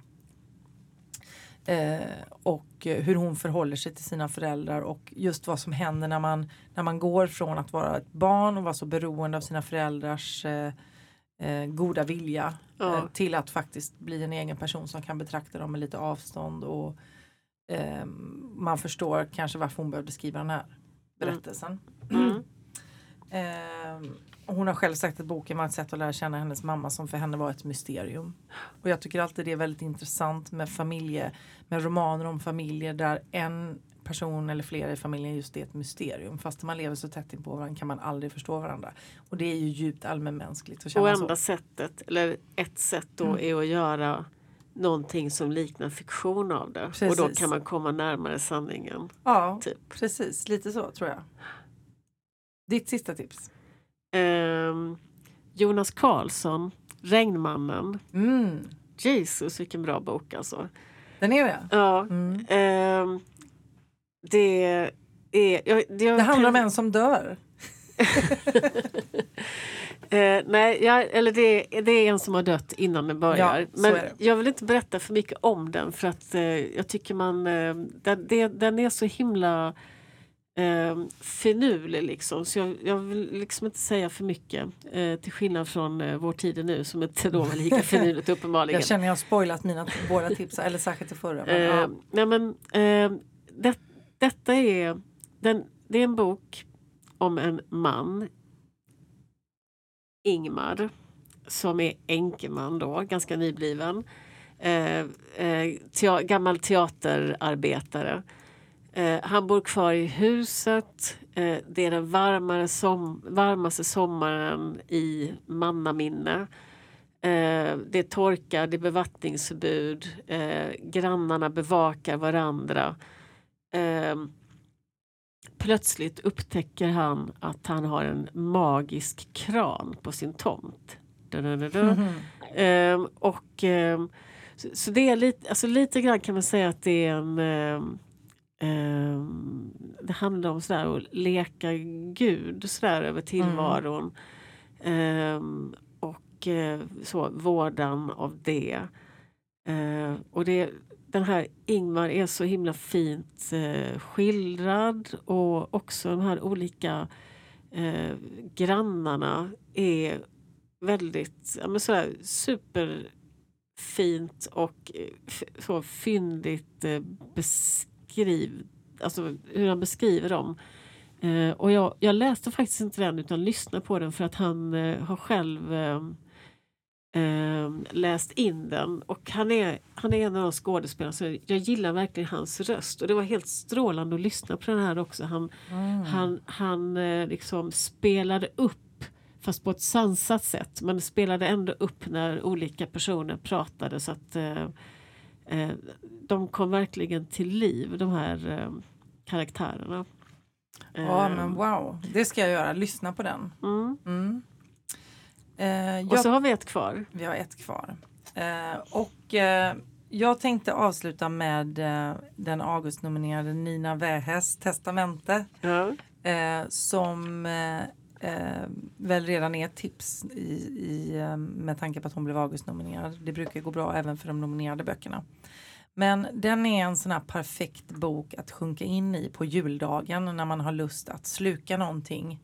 Eh, och hur hon förhåller sig till sina föräldrar och just vad som händer när man, när man går från att vara ett barn och vara så beroende av sina föräldrars eh, eh, goda vilja Ja. eh, till att faktiskt bli en egen person som kan betrakta dem med lite avstånd och eh, man förstår kanske varför hon behövde skriva den här berättelsen. Mm. Och hon har själv sagt att boken var ett sätt att lära känna hennes mamma som för henne var ett mysterium. Och jag tycker alltid det är väldigt intressant med familje, med romaner om familjer där en person eller flera i familjen just är ett mysterium. Fast man lever så tätt in på varandra kan man aldrig förstå varandra. Och det är ju djupt allmänmänskligt att känna Och så. enda sättet, eller ett sätt då Mm. är att göra någonting som liknar fiktion av det. Och då Precis. kan man komma närmare sanningen. Ja, Typ. precis. Lite så tror jag. Ditt sista tips? Ehm, Jonas Karlsson, Regnmannen. Mm, Jesus vilken bra bok alltså. den är det? Ja, Mm. ehm, det är... Jag, jag Det handlar om en som dör. Eh, nej, jag, eller det, det är en som har dött innan den börjar. Ja, Men det. jag vill inte berätta för mycket om den för att eh, jag tycker man... Eh, den, det, den är så himla eh, finurlig liksom. Så jag, jag vill liksom inte säga för mycket. Eh, till skillnad från eh, Vår tid är nu som inte då var lika finurligt uppenbarligen. Jag känner jag har spoilat mina båda tips, eller särskilt det förra. Men, Eh, ja. nej men, eh, det, detta är, den, det är en bok om en man, Ingmar, som är enkeman då, ganska nybliven. Eh, eh, tea, gammal teaterarbetare. Eh, han bor kvar i huset. Eh, det är den varmare som, varmaste sommaren i mannaminne. Eh, det är torka, det är bevattningsförbud. Eh, grannarna bevakar varandra. Eh, plötsligt upptäcker han att han har en magisk kran på sin tomt. Da-da-da-da. Mhm. Ehm, och, ehm, så, så det är lite, alltså lite grann kan man säga att det är en det handlar om sådär att leka gud sådär över tillvaron. Ehm, och eh, så vårdan av det. Eh, och det, den här Ingmar är så himla fint eh, skildrad och också de här olika eh, grannarna är väldigt ja, men sådär, superfint och så fyndigt eh, beskriv, alltså hur han beskriver dem. Eh, och jag, jag läste faktiskt inte den utan lyssnade på den för att han eh, har själv eh, eh, läst in den och han är, han är en av de skådespelarna så jag gillar verkligen hans röst och det var helt strålande att lyssna på den här också. Han, Mm. han, han eh, liksom spelade upp fast på ett sansat sätt. Men spelade ändå upp när olika personer pratade så att eh, eh, de kom verkligen till liv, de här eh, karaktärerna. Ja men wow, det ska jag göra, lyssna på den. Mm. Mm. Eh, Och jag, så har vi ett kvar. Vi har ett kvar. Eh, och eh, jag tänkte avsluta med eh, den Augustnominerade Nina Wähäs testamente. Ja. eh, som eh, väl redan är ett tips i, i, eh, med tanke på att hon blev Augustnominerad. Det brukar gå bra även för de nominerade böckerna. Men den är en sån här perfekt bok att sjunka in i på juldagen när man har lust att sluka någonting.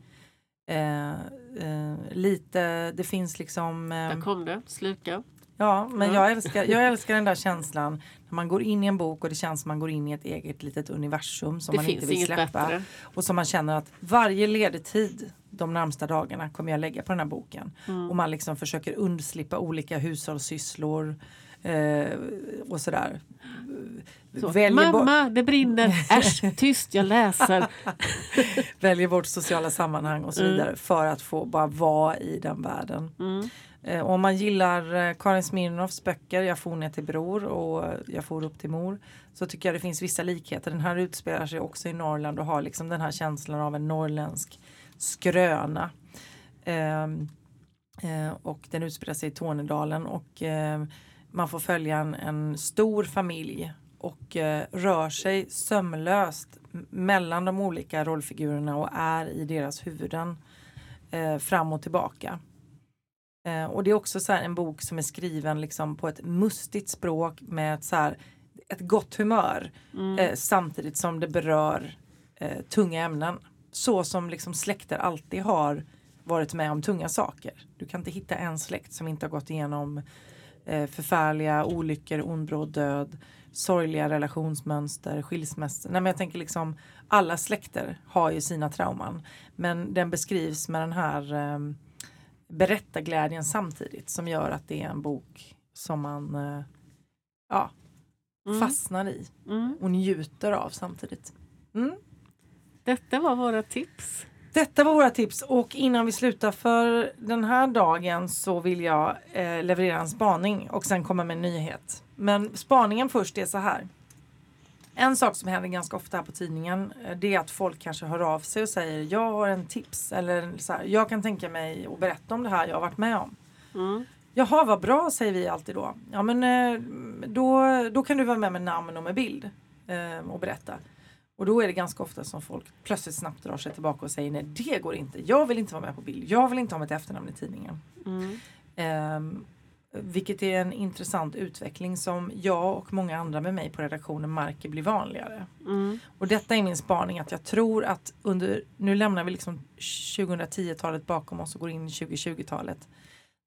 Eh, eh, lite, det finns liksom... Eh, Där kom det, sluka. Ja, men Ja. jag älskar, jag älskar den där känslan när man går in i en bok och det känns som man går in i ett eget litet universum som Det man inte vill släppa. bättre. Och som man känner att varje ledig tid de närmsta dagarna kommer jag lägga på den här boken. Mm. Och man liksom försöker undslippa olika hushållssysslor eh, och sådär. Så, Väljer, Mamma, det brinner! Äsch, tyst, jag läser. väljer bort sociala sammanhang och så Mm. vidare för att få bara vara i den världen. Mm. Eh, om man gillar eh, Karin Smirnoffs böcker Jag for ner till bror och Jag for upp till mor så tycker jag det finns vissa likheter. Den här utspelar sig också i Norrland och har liksom den här känslan av en norrländsk skröna. Ehm, eh, och den utspelar sig i Tornedalen och eh, man får följa en, en stor familj och eh, rör sig sömlöst mellan de olika rollfigurerna och är i deras huvuden eh, fram och tillbaka. Eh, och det är också så en bok som är skriven liksom på ett mustigt språk med ett, så här, ett gott humör Mm. eh, samtidigt som det berör tunga ämnen. Så som liksom släkter alltid har varit med om tunga saker. Du kan inte hitta en släkt som inte har gått igenom eh, förfärliga olyckor, ondbråd död, sorgliga relationsmönster, skilsmässor. Nej men jag tänker liksom alla släkter har ju sina trauman. Men den beskrivs med den här eh, berättarglädjen samtidigt som gör att det är en bok som man eh, ja, Mm. fastnar i Mm. och njuter av samtidigt. Mm. Detta var våra tips. Detta var våra tips och innan vi slutar för den här dagen så vill jag eh, leverera en spaning och sen komma med en nyhet. Men spaningen först är så här. En sak som händer ganska ofta här på tidningen eh, det är att folk kanske hör av sig och säger jag har en tips eller så här, jag kan tänka mig att berätta om det här jag har varit med om. Mm. Jaha vad bra säger vi alltid då. Ja men eh, då, då kan du vara med med namn och med bild eh, och berätta. Och då är det ganska ofta som folk plötsligt snabbt drar sig tillbaka och säger nej det går inte. Jag vill inte vara med på bild. Jag vill inte ha mitt efternamn i tidningen. Mm. Ehm, vilket är en intressant utveckling som jag och många andra med mig på redaktionen märker blir vanligare. Mm. Och detta är min spaning att jag tror att under, nu lämnar vi liksom 2010-talet bakom oss och går in i 2020-talet.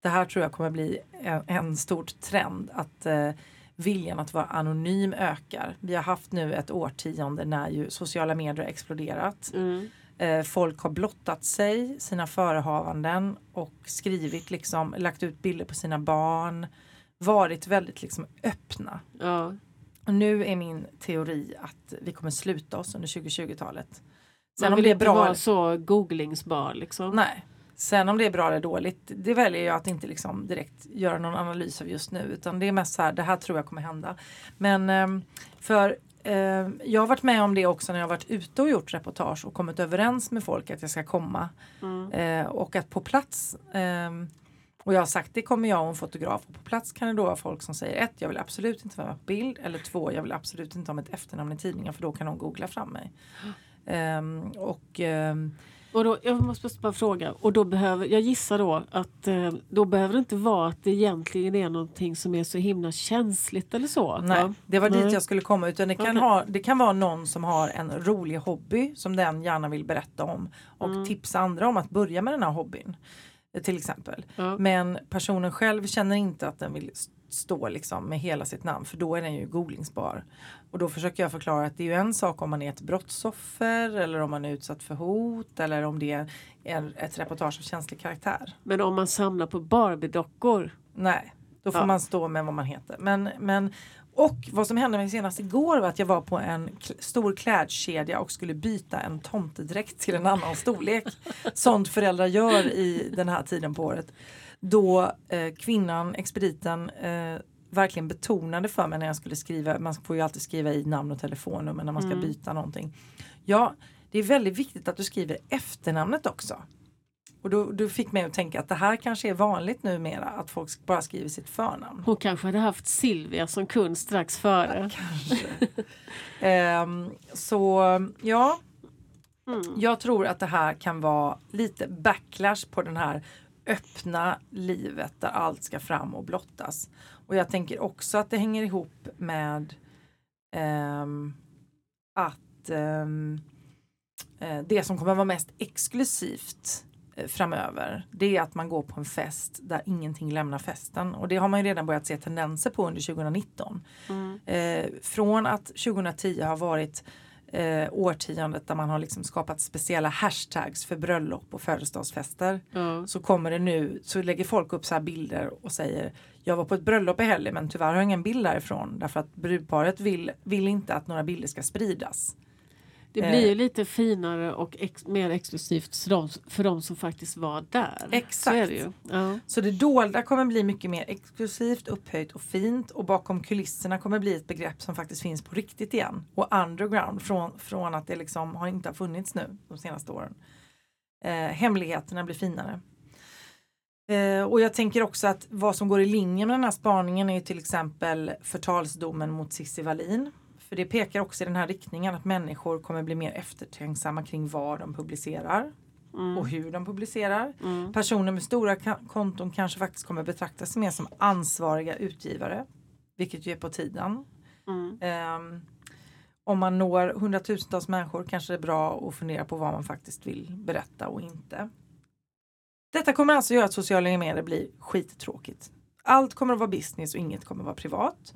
Det här tror jag kommer bli en, en stor trend att eh, viljan att vara anonym ökar. Vi har haft nu ett årtionde när ju sociala medier har exploderat. Mm. Eh, folk har blottat sig, sina förehavanden och skrivit liksom, lagt ut bilder på sina barn. Varit väldigt liksom öppna. Ja. Och nu är min teori att vi kommer sluta oss under 2020-talet. Sen Man om vill det är inte bra vara eller, så googlingsbar liksom. nej. Sen om det är bra eller dåligt, det väljer jag att inte liksom direkt göra någon analys av just nu. Utan det är mest så här, det här tror jag kommer hända. Men ehm, för ehm, jag har varit med om det också när jag har varit ute och gjort reportage och kommit överens med folk att jag ska komma. Mm. Eh, och att på plats ehm, och jag har sagt det kommer jag och en fotograf och på plats kan det då vara folk som säger ett, jag vill absolut inte vara med på bild eller två, jag vill absolut inte ha mitt efternamn i tidningen för då kan de googla fram mig. Ehm, och Och då, jag måste bara fråga, och då behöver, jag gissar då att eh, då behöver det inte vara att det egentligen är någonting som är så himla känsligt eller så. nej, va? det var dit Nej. jag skulle komma utan det kan, Okej. ha, det kan vara någon som har en rolig hobby som den gärna vill berätta om och Mm. tipsa andra om att börja med den här hobbyn. eh, Till exempel. Ja. Men personen själv känner inte att den vill st- stå liksom med hela sitt namn för då är den ju googlingsbar. Och då försöker jag förklara att det är ju en sak om man är ett brottsoffer eller om man är utsatt för hot eller om det är en, ett reportage av känslig karaktär. Men om man samlar på Barbie-dockor. Nej, då får Ja. man stå med vad man heter. Men, men Och vad som hände mig senast igår var att jag var på en stor klädkedja och skulle byta en tomtedräkt till en annan storlek. Sånt föräldrar gör i den här tiden på året. Då eh, kvinnan, expediten, eh, verkligen betonade för mig när jag skulle skriva, man får ju alltid skriva i namn och telefonnummer när man ska byta någonting. Ja, det är väldigt viktigt att du skriver efternamnet också. Och då, då fick mig att tänka att det här kanske är vanligt numera att folk bara skriver sitt förnamn. Hon kanske hade haft Silvia som kund strax före. Kanske. Ehm, så ja, jag tror att det här kan vara lite backlash på den här öppna livet där allt ska fram och blottas. Och jag tänker också att det hänger ihop med ehm, att eh, det som kommer vara mest exklusivt eh, framöver det är att man går på en fest där ingenting lämnar festen och det har man ju redan börjat se tendenser på under 2019. Eh, från att 2010 har varit eh, årtiondet där man har liksom skapat speciella hashtags för bröllop och födelsedagsfester Ja. så kommer det nu, så lägger folk upp så här bilder och säger jag var på ett bröllop i helgen men tyvärr har jag ingen bild därifrån därför att brudparet vill, vill inte att några bilder ska spridas. Det Eh. blir ju lite finare och ex mer exklusivt för de, för de som faktiskt var där. Exakt. Så det. Ja. Så det dolda kommer bli mycket mer exklusivt, upphöjt och fint och bakom kulisserna kommer bli ett begrepp som faktiskt finns på riktigt igen. Och underground från, från att det liksom har inte har funnits nu de senaste åren. Eh, hemligheterna blir finare. Eh, och jag tänker också att vad som går i linje med den här spaningen är till exempel förtalsdomen mot Cissi Wallin. För det pekar också i den här riktningen att människor kommer bli mer eftertänksamma kring vad de publicerar och hur de publicerar. Personer med stora konton kanske faktiskt kommer betraktas mer som ansvariga utgivare. Vilket ju är på tiden. Ehm, om man når hundratusentals människor kanske det är bra att fundera på vad man faktiskt vill berätta och inte. Detta kommer alltså göra att sociala medier blir skittråkigt. Allt kommer att vara business och inget kommer att vara privat.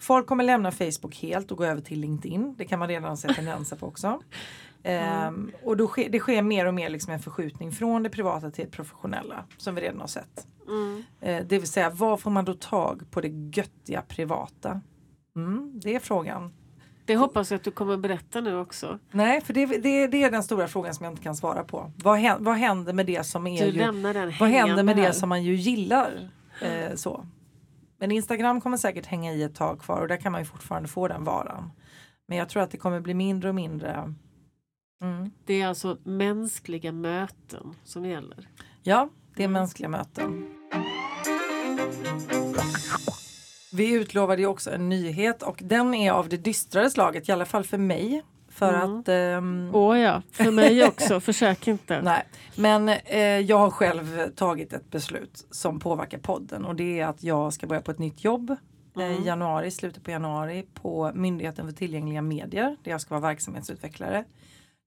Folk kommer lämna Facebook helt och gå över till LinkedIn. Det kan man redan se tendenser på också. Ehm, och då sker, det sker mer och mer liksom en förskjutning från det privata till det professionella som vi redan har sett. Eh, det vill säga vad får man då tag på det göttiga privata? Mm, det är frågan. Det hoppas jag att du kommer berätta nu också. Nej, för det, det, det är den stora frågan som jag inte kan svara på. Vad, hän- vad händer med det som är Du lämnar den Vad händer med det här. som man ju gillar? Eh, så. Men Instagram kommer säkert hänga i ett tag kvar och där kan man ju fortfarande få den varan. Men jag tror att det kommer bli mindre och mindre. Mm. Det är alltså mänskliga möten som gäller. Ja, det är mänskliga möten. Vi utlovade ju också en nyhet och den är av det dystrare slaget, i alla fall för mig. För att ehm, Åh ja, för mig också. Försök inte. Nej, men eh, jag har själv tagit ett beslut som påverkar podden och det är att jag ska börja på ett nytt jobb eh, i januari, slutet på januari på Myndigheten för tillgängliga medier där jag ska vara verksamhetsutvecklare.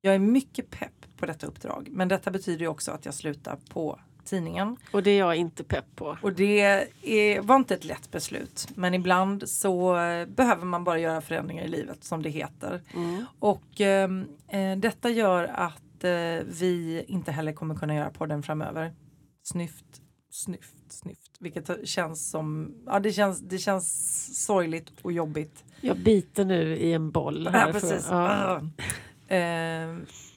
Jag är mycket pepp på detta uppdrag men detta betyder också att jag slutar på tidningen Och det är jag inte pepp på. och det är, var inte ett lätt beslut. Men ibland så eh, behöver man bara göra förändringar i livet som det heter. Och ehm, eh, detta gör att eh, vi inte heller kommer kunna göra podden framöver. Snyft, snyft, snyft. Vilket känns som, ja det känns, det känns sorgligt och jobbigt. Jag biter nu i en boll. Här Ja, för- precis. ja. Ah. Eh,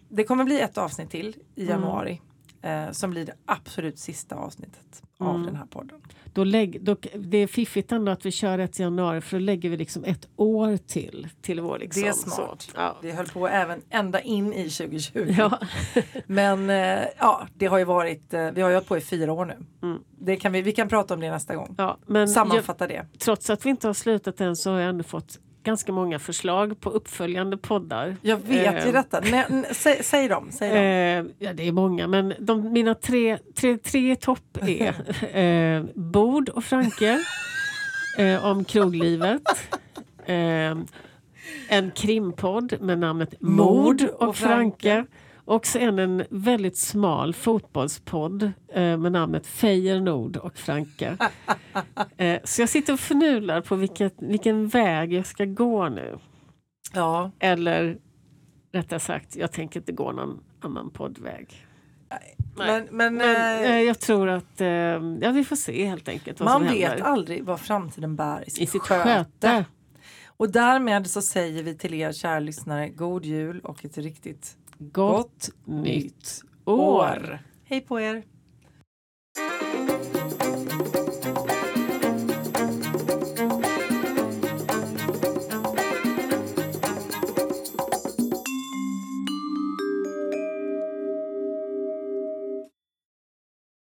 det kommer bli ett avsnitt till i januari. Eh, som blir det absolut sista avsnittet av den här podden. Då lägg, då, det är fiffigt ändå att vi kör ett januari för då lägger vi liksom ett år till till vår liksom. Det är smart. Så, ja. Vi höll på även ända in i 2020. Ja. Men eh, ja, det har ju varit, eh, vi har ju hållit på i fyra år nu. Mm. Det kan vi, vi kan prata om det nästa gång. Ja, men jag, Sammanfatta det. trots att vi inte har slutat än så har jag ändå fått ganska många förslag på uppföljande poddar. Jag vet ju Eh, detta. Nej, n- säg, säg dem. Säg dem. Eh, ja, det är många, men de, mina tre, tre, tre topp är eh, Bord och Franke eh, om kroglivet. Eh, en krimpodd med namnet Mord och Franke. Och sen en väldigt smal fotbollspodd eh, med namnet Fejer Nord och Franke. Eh, så jag sitter och förnular på vilket, vilken väg jag ska gå nu. Ja, Eller rättare sagt, jag tänker inte gå någon annan poddväg. Nej. men, men, Men, eh, eh, jag tror att eh, ja, vi får se helt enkelt man vet händer. aldrig vad framtiden bär i sitt, I sitt sköte. sköte. Och därmed så säger vi till er kära lyssnare god jul och ett riktigt Gott nytt år! Hej på er!